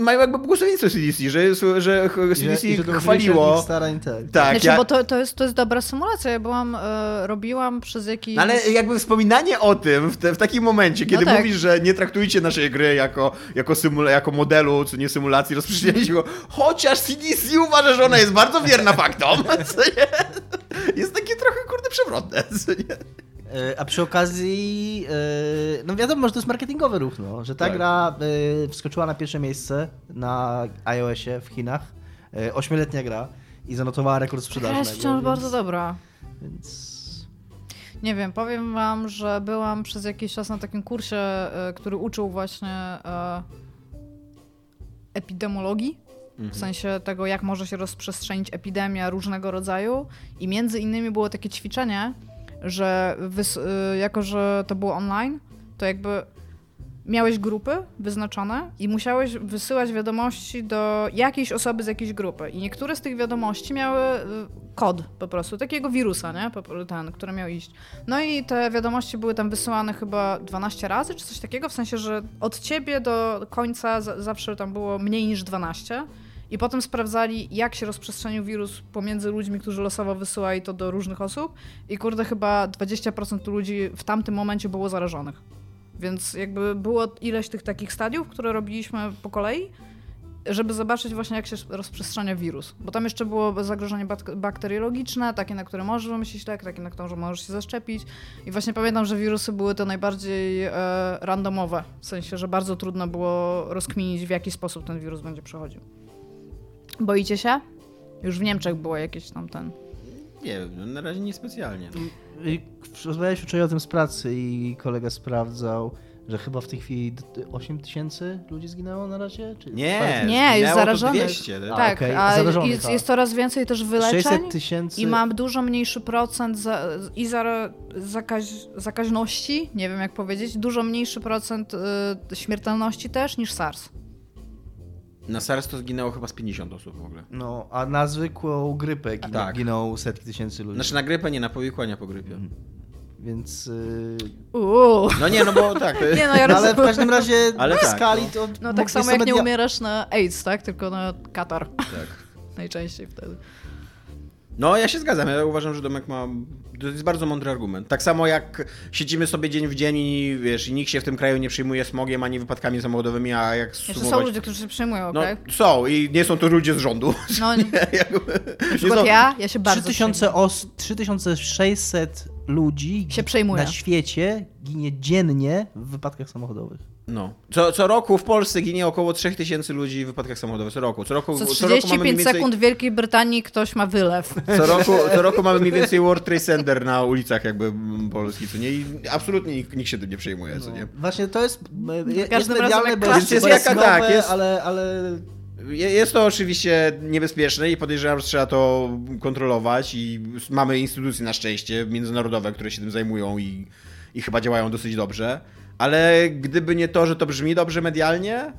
mają jakby błogosławieństwo CDC, że, że CDC i że to chwaliło... starań, tak. Tak, Znaczy, ja, bo to, to, jest, to jest dobra symulacja. Ja byłam, e, robiłam przez jakiś... No ale jakby wspominanie o tym w, te, w takim momencie, kiedy tak. mówisz, że nie traktujcie naszej gry jako, jako, symula, jako modelu, czy nie symulacji rozprzestrzeniania się, chociaż CDC uważa, że ona jest bardzo wierna faktom, co nie? Jest takie trochę, kurde, przewrotne, co nie? E, A przy okazji, e, no wiadomo, że to jest marketingowy ruch, no, że ta Tak. gra e, wskoczyła na pierwsze miejsce na iOSie w Chinach, ośmioletnia gra i zanotowała rekord sprzedaży. jest wciąż więc- bardzo dobra. Więc... Nie wiem, powiem wam, że byłam przez jakiś czas na takim kursie, który uczył właśnie epidemiologii. W sensie tego, jak może się rozprzestrzenić epidemia różnego rodzaju. I między innymi było takie ćwiczenie, że y, jako, że to było online, to jakby miałeś grupy wyznaczone i musiałeś wysyłać wiadomości do jakiejś osoby z jakiejś grupy. I niektóre z tych wiadomości miały y, kod po prostu, takiego wirusa, nie? Ten, który miał iść. No i te wiadomości były tam wysyłane chyba 12 razy, czy coś takiego, w sensie, że od ciebie do końca za- zawsze tam było mniej niż 12. I potem sprawdzali, jak się rozprzestrzenił wirus pomiędzy ludźmi, którzy losowo wysyłali to do różnych osób. I kurde, chyba 20% ludzi w tamtym momencie było zarażonych. Więc jakby było ileś tych takich stadiów, które robiliśmy po kolei, żeby zobaczyć właśnie, jak się rozprzestrzenia wirus. Bo tam jeszcze było zagrożenie bak- bakteriologiczne, takie, na które możesz wymyślić lek, takie, na które możesz się zaszczepić. I właśnie pamiętam, że wirusy były to najbardziej e, randomowe. W sensie, że bardzo trudno było rozkminić, w jaki sposób ten wirus będzie przechodził. Boicie się? Już w Niemczech było jakieś tam ten... Nie wiem, no, na razie niespecjalnie. I Rozmawialiśmy wczoraj o tym z pracy i kolega sprawdzał, że chyba w tej chwili 8 tysięcy ludzi zginęło na razie? Czy Nie, Nie, jest zarażonych. 200, tak? A, tak, okej, a zarażonych, jest, a. jest coraz więcej też wyleczeń 600 tysięcy. i mam dużo mniejszy procent za, i za, zakaź, zakaźności, nie wiem jak powiedzieć, dużo mniejszy procent y, śmiertelności też niż SARS. Na SARS to zginęło chyba z 50 osób w ogóle. No, a na zwykłą grypę giną, tak. giną setki tysięcy ludzi. Znaczy na grypę, nie na powikłania po grypie. Mhm. Więc... Yy... Uuu. No nie, no bo tak. Nie no, ja No, ale w każdym razie Ale w tak, skali no. to... No tak samo jak nie umierasz na AIDS, tak? Tylko na katar. tak. Najczęściej wtedy. No, ja się zgadzam. Ja uważam, że Domek ma. To jest bardzo mądry argument. Tak samo jak siedzimy sobie dzień w dzień i wiesz, i nikt się w tym kraju nie przyjmuje smogiem ani wypadkami samochodowymi, a jak Jeszcze sumować... są ludzie, którzy się przejmują, No, okej? są i nie są to ludzie z rządu. No, nie, Jakby- na przykład są- ja, ja się bardzo 3000 os- 3600 ludzi Się przejmuje. na świecie ginie dziennie w wypadkach samochodowych. No. Co, co roku w Polsce ginie około 3000 ludzi w wypadkach samochodowych. Co roku. Co roku, Co co roku 35 więcej, sekund w Wielkiej Brytanii ktoś ma wylew. Co roku, co roku mamy mniej więcej World Trade Center na ulicach jakby Polski, co nie? I absolutnie nikt, nikt się tym nie przejmuje, co nie? Właśnie to jest, e, jest każdym razem medialne, jak bo klasyk. jest, Jest jaka- nowe, tak, jest- ale, ale Je- Jest to oczywiście niebezpieczne i podejrzewam, że trzeba to kontrolować i mamy instytucje na szczęście międzynarodowe, które się tym zajmują i, i chyba działają dosyć dobrze, ale gdyby nie to, że to brzmi dobrze medialnie,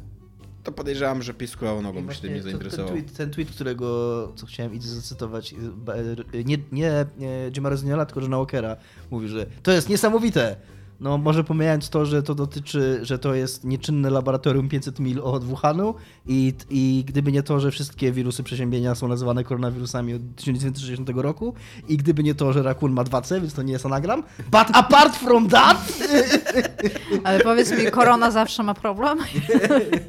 to podejrzewam, że PiS kulałą nogą by się tym nie to- ten, zainteresował. tweet, ten tweet, którego co chciałem iść zacytować, y, y, nie, nie, nie Jima Rosiniala, tylko Johna Walkera, mówi, że to jest niesamowite. No może pomijając to, że to dotyczy, że to jest nieczynne laboratorium 500 mil od Wuhanu i, i gdyby nie to, że wszystkie wirusy przeziębienia są nazywane koronawirusami od 1960 roku i gdyby nie to, że rakun ma 2C, więc to nie jest anagram. But apart from that... Ale powiedz mi, korona zawsze ma problem?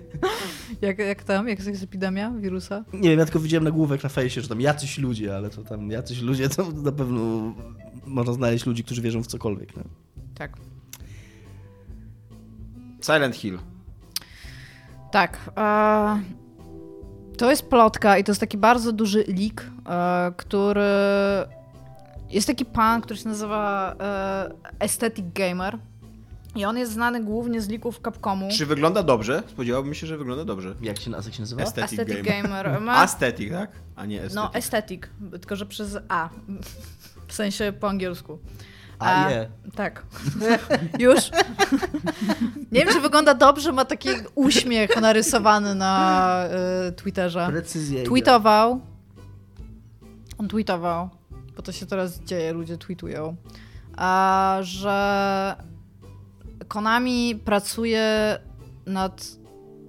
jak, jak tam, jak jest epidemia wirusa? Nie wiem, ja tylko widziałem nagłówek na fejsie, że tam jacyś ludzie, ale to tam jacyś ludzie, to na pewno można znaleźć ludzi, którzy wierzą w cokolwiek. No. Tak. Silent Hill. Tak. E, to jest plotka i to jest taki bardzo duży leak, e, który... Jest taki pan, który się nazywa e, Aesthetic Gamer i on jest znany głównie z leaków Capcomu. Czy wygląda dobrze? Spodziewałbym się, że wygląda dobrze. Jak się, jak się nazywa? Aesthetic, Aesthetic Gamer. Gamer. Ma... Aesthetic, tak? A nie estetyk. No, aesthetic, tylko że przez A. W sensie po angielsku. A, je. Tak. Już. Nie wiem, czy wygląda dobrze, ma taki uśmiech narysowany na y, Twitterze. Precyzja. Tweetował. On tweetował, bo to się teraz dzieje, ludzie tweetują, a, że Konami pracuje nad.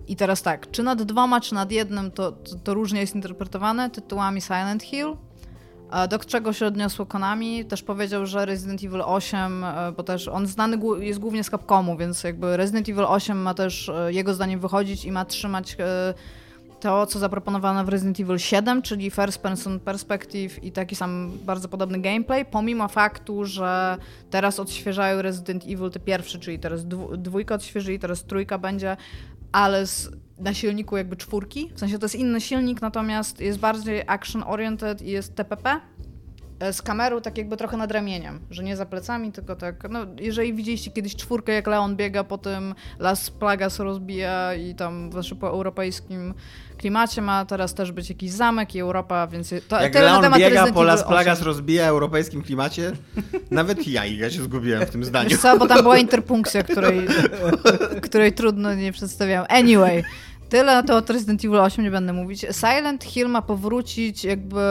I teraz tak, czy nad dwoma, czy nad jednym, to, to, to różnie jest interpretowane, tytułami Silent Hill. Do czego się odniosło Konami? Też powiedział, że Resident Evil 8, e, bo też on znany jest głównie z Capcomu, więc jakby Resident Evil 8 ma też e, jego zdaniem wychodzić i ma trzymać e, to, co zaproponowano w Resident Evil 7, czyli first person perspective i taki sam bardzo podobny gameplay, pomimo faktu, że teraz odświeżają Resident Evil te pierwsze, czyli teraz dwójka odświeżyli, teraz trójka będzie, ale z, na silniku jakby czwórki, w sensie to jest inny silnik, natomiast jest bardziej action oriented i jest TPP, z kamerą tak jakby trochę nad ramieniem, że nie za plecami, tylko tak, no jeżeli widzieliście kiedyś czwórkę, jak Leon biega po tym Las Plagas rozbija i tam znaczy po europejskim klimacie ma teraz też być jakiś zamek i Europa, więc to, Jak Leon temat biega Resident po Las 8. Plagas rozbija w europejskim klimacie, nawet ja, ja się zgubiłem w tym zdaniu. Wiesz co, bo tam była interpunkcja, której, której trudno nie przedstawiałam. Anyway, tyle to o Resident Evil 8 nie będę mówić. Silent Hill ma powrócić jakby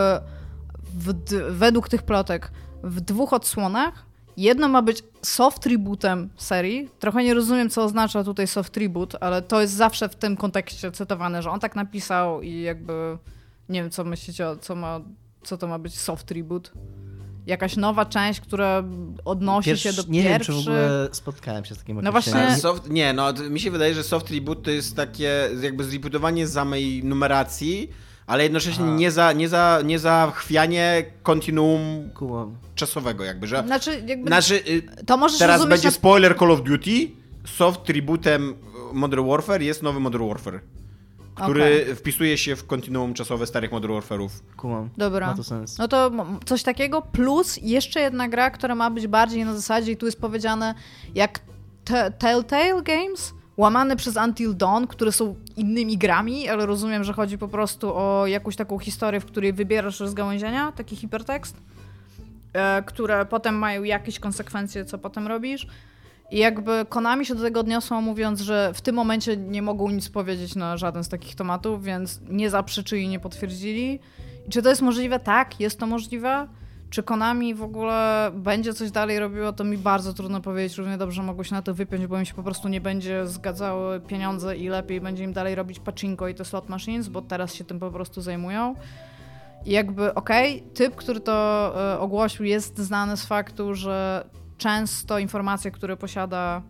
według tych plotek w dwóch odsłonach. Jedno ma być soft rebootem serii. Trochę nie rozumiem, co oznacza tutaj soft reboot, ale to jest zawsze w tym kontekście cytowane, że on tak napisał i jakby nie wiem, co myślicie, o- co, ma, co to ma być soft reboot. Jakaś nowa część, która odnosi Pierwszy, się do nie wiem, pierwszych. czy w ogóle spotkałem się z takim No właśnie- Soft, nie, no mi się wydaje, że soft reboot to jest takie jakby zrebootowanie samej numeracji, ale jednocześnie Aha. nie za, nie, za, nie za chwianie kontinuum czasowego jakby, że... Znaczy, jakby, Znaczy, y, to możesz teraz rozumieć będzie na... spoiler Call of Duty, soft rebootem Modern Warfare jest nowy Modern Warfare. który wpisuje się w kontinuum czasowe starych Modern Warfare'ów. Kumam. Dobra. Ma to sens. No to coś takiego, plus jeszcze jedna gra, która ma być bardziej na zasadzie, i tu jest powiedziane, jak te- Telltale Games, łamane przez Until Dawn, które są innymi grami, ale rozumiem, że chodzi po prostu o jakąś taką historię, w której wybierasz rozgałęzienia, taki hipertekst, e, które potem mają jakieś konsekwencje, co potem robisz. I jakby Konami się do tego odniosło, mówiąc, że w tym momencie nie mogą nic powiedzieć na żaden z takich tematów, więc nie zaprzeczyli, nie potwierdzili. I czy to jest możliwe? Tak, jest to możliwe. Czy Konami w ogóle będzie coś dalej robiło, to mi bardzo trudno powiedzieć. Równie dobrze mogło się na to wypiąć, bo im się po prostu nie będzie zgadzały pieniądze i lepiej będzie im dalej robić pachinko i te slot machines, bo teraz się tym po prostu zajmują. I jakby, okej, typ, który to e, ogłosił, jest znany z faktu, że często informacje, które posiada,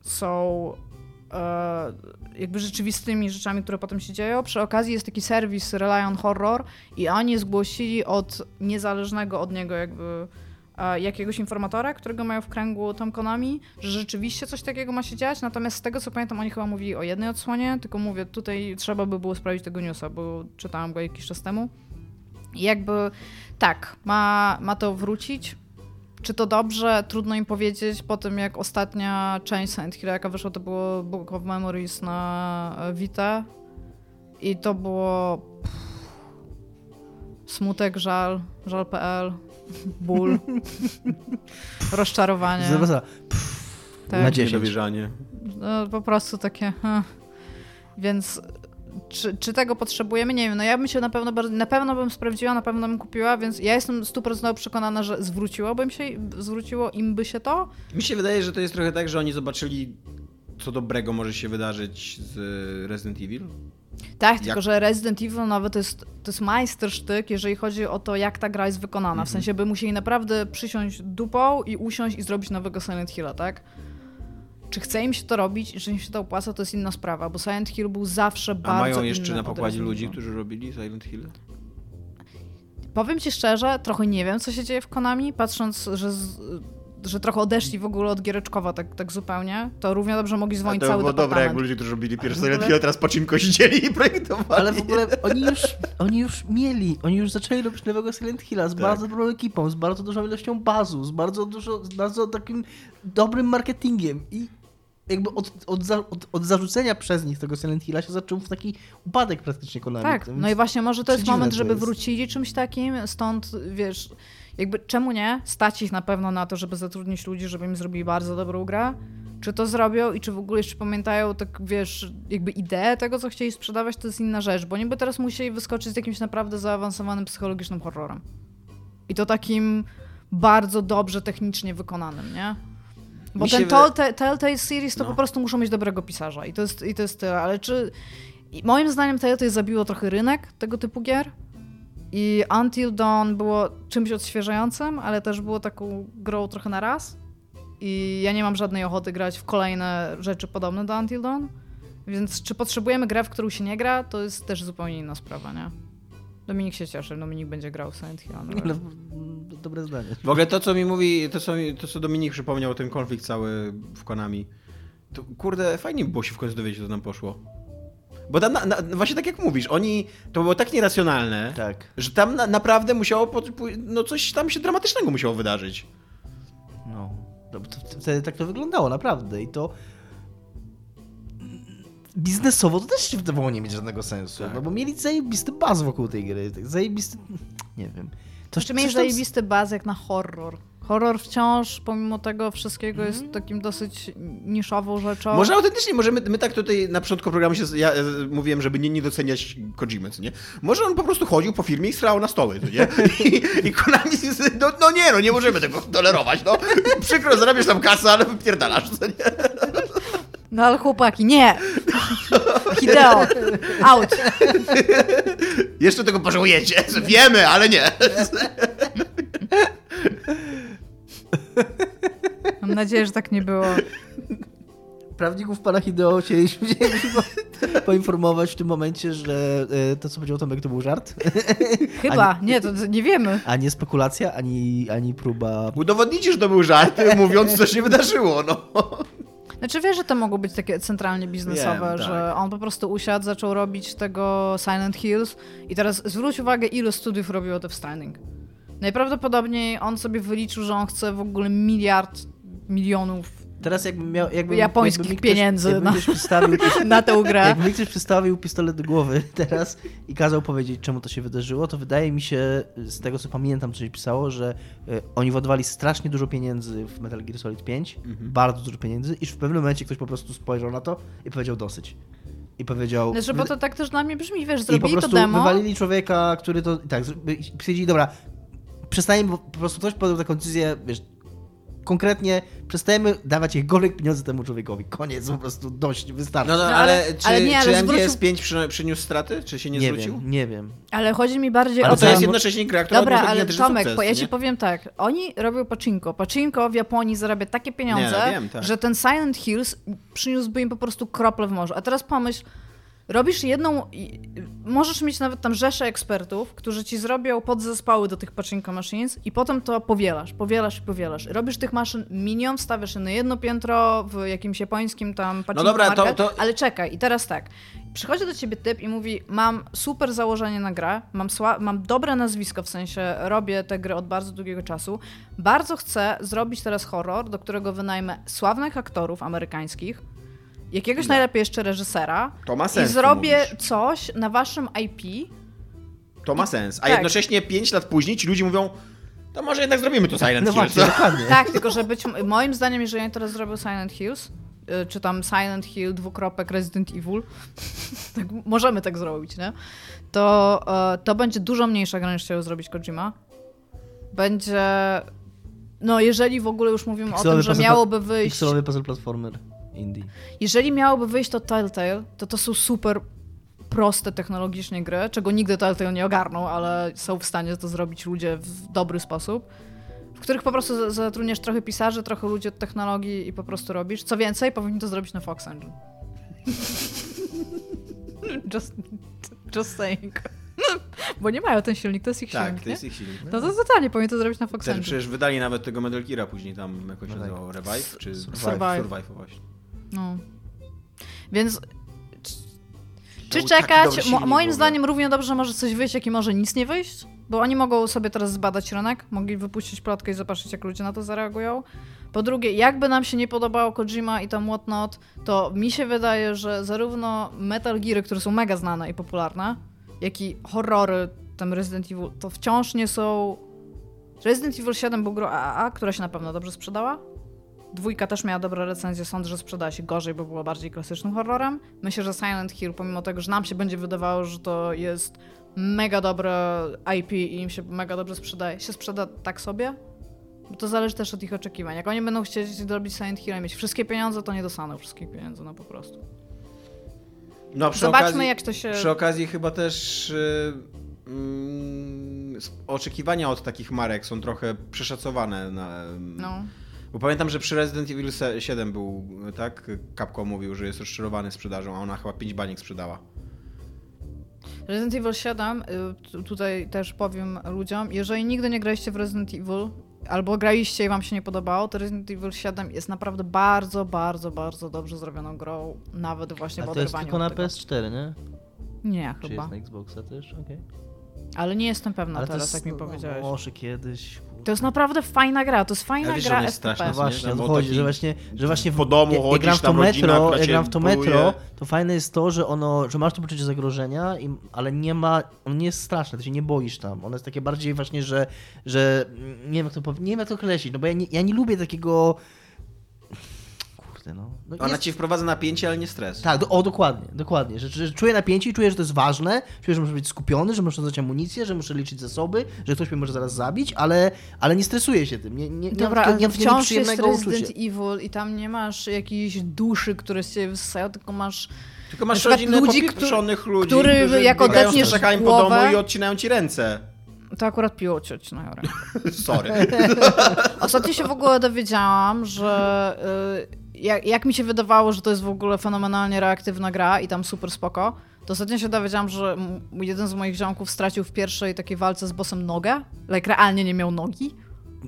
są e, jakby rzeczywistymi rzeczami, które potem się dzieją. Przy okazji jest taki serwis Rely on Horror i oni zgłosili od niezależnego od niego jakby e, jakiegoś informatora, którego mają w kręgu tam Konami, że rzeczywiście coś takiego ma się dziać, natomiast z tego co pamiętam oni chyba mówili o jednej odsłonie, tylko mówię, tutaj trzeba by było sprawdzić tego newsa, bo czytałam go jakiś czas temu. I jakby tak, ma, ma to wrócić. Czy to dobrze? Trudno im powiedzieć. Po tym jak ostatnia część Silent Hill, jaka wyszła, to było Book of Memories na e, Vita. I to było pff, smutek, żal, żal.pl, ból, rozczarowanie. Zobacz, Tak. Na 10. Niedowierzanie. No, po prostu takie. Więc czy, czy tego potrzebujemy? Nie wiem. No ja bym się na pewno na pewno bym sprawdziła, na pewno bym kupiła, więc ja jestem stuprocentowo przekonana, że zwróciłabym się, zwróciło im by się to. Mi się wydaje, że to jest trochę tak, że oni zobaczyli, co dobrego może się wydarzyć z Resident Evil. Tak, Jak- tylko że Resident Evil nowy to jest, to jest majstersztyk, jeżeli chodzi o to, jak ta gra jest wykonana. Mhm. W sensie, by musieli naprawdę przysiąść dupą i usiąść i zrobić nowego Silent Hilla, tak? Czy chce im się to robić i czy im się to opłaca, to jest inna sprawa, bo Silent Hill był zawsze A bardzo mają jeszcze inny na pokładzie ludzi, którzy robili Silent Hill? Powiem ci szczerze, trochę nie wiem, co się dzieje w Konami, patrząc, że, z, że trochę odeszli w ogóle od Giereczkowa tak, tak zupełnie, to równie dobrze mogli A dzwonić to cały było dobre, departament. jakby ludzie, którzy robili ogóle- Silent Hill, a teraz paczynko siedzieli i projektowali. Ale w ogóle oni już, oni już mieli, oni już zaczęli robić nowego Silent Hilla z Tak. bardzo dobrą ekipą, z bardzo dużą ilością bazu, z bardzo dużo, z bardzo takim dobrym marketingiem i jakby od, od, za, od, od zarzucenia przez nich tego Silent Hilla się zaczął w taki upadek praktycznie Konami. Tak, no i właśnie może to jest moment, to żeby jest. wrócili czymś takim, stąd wiesz, jakby czemu nie? Stać ich na pewno na to, żeby zatrudnić ludzi, żeby im zrobili bardzo dobrą grę. Czy to zrobią i czy w ogóle jeszcze pamiętają, tak wiesz, jakby ideę tego, co chcieli sprzedawać, to jest inna rzecz, bo niby teraz musieli wyskoczyć z jakimś naprawdę zaawansowanym psychologicznym horrorem. I to takim bardzo dobrze technicznie wykonanym, nie? Bo Mi ten Telltale Telltale Series to No. po prostu muszą mieć dobrego pisarza i to jest, i to jest tyle, ale czy... I moim zdaniem Telltale zabiło trochę rynek tego typu gier i Until Dawn było czymś odświeżającym, ale też było taką grą trochę na raz i ja nie mam żadnej ochoty grać w kolejne rzeczy podobne do Until Dawn, więc czy potrzebujemy grę, w którą się nie gra, to jest też zupełnie inna sprawa, nie? Dominik się cieszy, Dominik będzie grał w Silent Hill. no. Ale, dobre zdanie. W ogóle to, co mi mówi, to co, to, co Dominik przypomniał, ten konflikt cały w Konami, to kurde, fajnie by było się w końcu dowiedzieć, co tam poszło. Bo tam, na, na, właśnie tak jak mówisz, oni, to było tak nieracjonalne, Tak. że tam na, naprawdę musiało, no coś tam się dramatycznego musiało wydarzyć. No, no bo to, wtedy tak to wyglądało, naprawdę. I to biznesowo to też się wydawało nie mieć żadnego sensu. Tak. No bo mieli zajebisty baz wokół tej gry. tak Zajebisty... Nie wiem. To Czy mieć zajebisty bazek na horror? Horror wciąż, pomimo tego wszystkiego, jest takim dosyć niszową rzeczą. Może autentycznie, może my, my tak tutaj na początku programu się, ja e, mówiłem, żeby nie, nie doceniać Kojimy, co nie? Może on po prostu chodził po firmie i srał na stoły, co nie? I, i Konami, no, no nie, no nie możemy tego tolerować, no. Przykro, zarabiasz tam kasę, ale wypierdalasz, co nie? No ale chłopaki, nie! Hideo, out! Jeszcze tego pożałujecie, wiemy, ale nie. Mam nadzieję, że tak nie było. Prawdzików pana Hideo chcieliśmy, chcieliśmy po- poinformować w tym momencie, że e, to, co powiedział Tomek, to był żart, Chyba, nie, to, nie wiemy. a nie spekulacja, ani, ani próba... Udowodnicie, że to był żart, mówiąc, co się wydarzyło, no. Znaczy wiesz, że to mogło być takie centralnie biznesowe, Wiem, tak. że on po prostu usiadł, zaczął robić tego Silent Hills i teraz zwróć uwagę, ilu studiów robiło Death Stranding. Najprawdopodobniej on sobie wyliczył, że on chce w ogóle miliard milionów Teraz jakby miał... Jakby, Japońskich jakby ktoś- pieniędzy Jakby przystawił, na tę grę. jakby mi ktoś przystawił pistolet do głowy teraz i kazał powiedzieć, czemu to się wydarzyło, to wydaje mi się, z tego co pamiętam, co się pisało, że y, oni władowali strasznie dużo pieniędzy w Metal Gear Solid 5, bardzo dużo pieniędzy, iż w pewnym momencie ktoś po prostu spojrzał na to i powiedział dosyć. I powiedział... Znaczy, bo to tak też dla mnie brzmi, wiesz, I po zrobili to prostu demo. wywalili człowieka, który to... Tak, i stwierdzili, dobra, przestajemy, bo po prostu ktoś podjął taką decyzję, wiesz, konkretnie przestajemy dawać jakiekolwiek pieniądze temu człowiekowi. Koniec, po prostu dość, wystarczy. No, no, No, ale, czy, ale nie, ale czy zwrócił- MGS5 przy, przyniósł straty? Czy się nie, nie zwrócił? wiem, nie wiem. Ale chodzi mi bardziej Ale o To to, jest jednocześnie gra, która Dobra, ale Tomek, sukces, ja ci powiem tak. Oni robią pachinko. Pachinko w Japonii zarabia takie pieniądze, Nie, no wiem, tak. że ten Silent Hills przyniósłby im po prostu krople w morzu. A teraz pomyśl, robisz jedną... Możesz mieć nawet tam rzeszę ekspertów, którzy ci zrobią podzespoły do tych pachinko machines i potem to powielasz, powielasz i powielasz. Robisz tych maszyn milion, stawiasz je na jedno piętro w jakimś japońskim tam pachinko dobra, to- market, to- ale czekaj, i teraz tak. Przychodzi do ciebie typ i mówi: Mam super założenie na grę, mam, sła- mam dobre nazwisko, w sensie robię te gry od bardzo długiego czasu. Bardzo chcę zrobić teraz horror, do którego wynajmę sławnych aktorów amerykańskich, jakiegoś najlepiej jeszcze reżysera To ma sens, i zrobię coś na waszym IP. To ma sens. A Tak. jednocześnie 5 lat później ci ludzie mówią, to może jednak zrobimy to Silent No Hill, właśnie. Tak, tylko że być, moim zdaniem, jeżeli oni teraz zrobią Silent Hills, y, czy tam Silent Hill dwukropek Resident Evil, tak, możemy tak zrobić, nie? To, e, to będzie dużo mniejsza gra niż chciał zrobić Kojima. Będzie... No, jeżeli w ogóle już mówimy o Pikselowy tym, że puzzle- miałoby wyjść... Pikselowy puzzle platformer indie. Jeżeli miałoby wyjść to Telltale, to to są super proste technologicznie gry, czego nigdy Telltale nie ogarną, ale są w stanie to zrobić ludzie w dobry sposób, w których po prostu za- zatrudniasz trochę pisarzy, trochę ludzi od technologii i po prostu robisz. Co więcej, powinni to zrobić na Fox Engine. just, just saying. Bo nie mają ten silnik, to jest ich Tak, silnik, to nie? jest ich silnik. No to totalnie powinni to zrobić na Fox Wtedy Engine. przecież wydali nawet tego Metal Geara później tam jakoś No tak. nazywało Revive, czy Survive. Survive. Właśnie. No. Więc Czy czekać? Mo- moim zdaniem równie dobrze może coś wyjść, jak i może nic nie wyjść. Bo oni mogą sobie teraz zbadać rynek, mogli wypuścić plotkę i zobaczyć, jak ludzie na to zareagują. Po drugie, jakby nam się nie podobało Kojima i tam whatnot, to mi się wydaje, że zarówno Metal Geary, które są mega znane i popularne, jak i horrory, tam Resident Evil, to wciąż nie są... Resident Evil 7 był grą AAA, która się na pewno dobrze sprzedała. Dwójka też miała dobre recenzje, sądzę, że sprzedała się gorzej, bo była bardziej klasycznym horrorem. Myślę, że Silent Hill, pomimo tego, że nam się będzie wydawało, że to jest mega dobre IP i im się mega dobrze sprzedaje, się sprzeda tak sobie. Bo to zależy też od ich oczekiwań. Jak oni będą chcieli zrobić Silent Hill i mieć wszystkie pieniądze, to nie dostaną wszystkich pieniędzy, no po prostu. No, przy Zobaczmy, okazji, jak to się... Przy okazji chyba też y, mm, s- oczekiwania od takich marek są trochę przeszacowane. Na, No. Bo pamiętam, że przy Resident Evil se- 7 był, tak? Capcom mówił, że jest rozczarowany sprzedażą, a ona chyba 5 baniek sprzedała. Resident Evil 7, y, tu- tutaj też powiem ludziom, jeżeli nigdy nie graliście w Resident Evil, albo graliście i wam się nie podobało, to Resident Evil 7 jest naprawdę bardzo, bardzo, bardzo dobrze zrobioną grą, nawet właśnie A w to jest tylko na tego. PS4, nie? Nie, Czy chyba. jest na Xboxa też? Okej. Ale nie jestem pewna Ale teraz, jest, jak mi no, powiedziałeś. Może kiedyś. To jest naprawdę fajna gra, to jest fajna wiesz, że gra jest straszny, No właśnie, nie? o Bo to chodzi, taki że właśnie, że właśnie w, po domu jak, jak chodzisz, gram w to metro, jak gram w to metro, to fajne jest to, że ono, że masz to poczucie zagrożenia, i, ale nie ma, on nie jest straszny, ty się nie boisz tam. Ono jest takie bardziej właśnie, że, że nie wiem jak to, nie wiem jak to określić, no bo ja nie, ja nie lubię takiego kurde no. no Ona jest- ci wprowadza napięcie, ale nie stres. Tak, do, o dokładnie, dokładnie. Że, że czuję napięcie i czuję, że to jest ważne, czuję, że muszę być skupiony, że muszę dać amunicję, że muszę liczyć zasoby, że ktoś mnie może zaraz zabić, ale, ale nie stresuję się tym. Nie, nie, nie Dobra, nie to mam wciąż jest Resident. Evil i tam nie masz jakiejś duszy, które z ciebie wysysają, tylko masz Tylko masz rodzinę ludzi, popieprzonych ludzi, który którzy jak odetniesz przeszakami po głowę- domu i odcinają ci ręce. To akurat piło cioć na rękę. Sorry. Ostatnio się w ogóle dowiedziałam, że y, jak, jak mi się wydawało, że to jest w ogóle fenomenalnie reaktywna gra i tam super spoko, to ostatnio się dowiedziałam, że jeden z moich ziomków stracił w pierwszej takiej walce z bossem nogę. Like realnie nie miał nogi.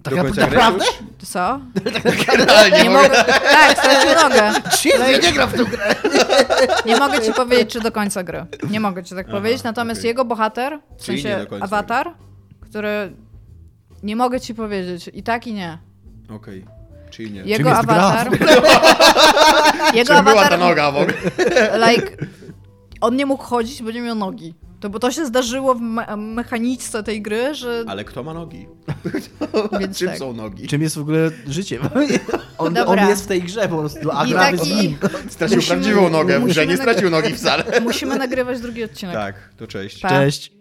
Tak naprawdę? Co? Ale Nie mogę. Tak, stracił nogę. Ja nie gram w tę grę. Nie mogę ci powiedzieć, czy do końca gry. Nie mogę ci tak Aha, powiedzieć. Natomiast okej. jego bohater, w Czyli sensie awatar, który nie mogę ci powiedzieć. I tak, i nie. Okej, czyli nie. Jego jest gra? awatar. jego Czym była ta awatar. noga w ogóle? Like, on nie mógł chodzić, bo nie miał nogi. To, bo to się zdarzyło w me mechaniczce tej gry, że. Ale kto ma nogi? Więc Czym tak. są nogi? Czym jest w ogóle życie? On, on jest w tej grze po prostu, a I z taki- nim. Stracił Musimy- prawdziwą nogę, musimy nie stracił nogi wcale. Musimy nagrywać drugi odcinek. Tak, to cześć. Pa. Cześć.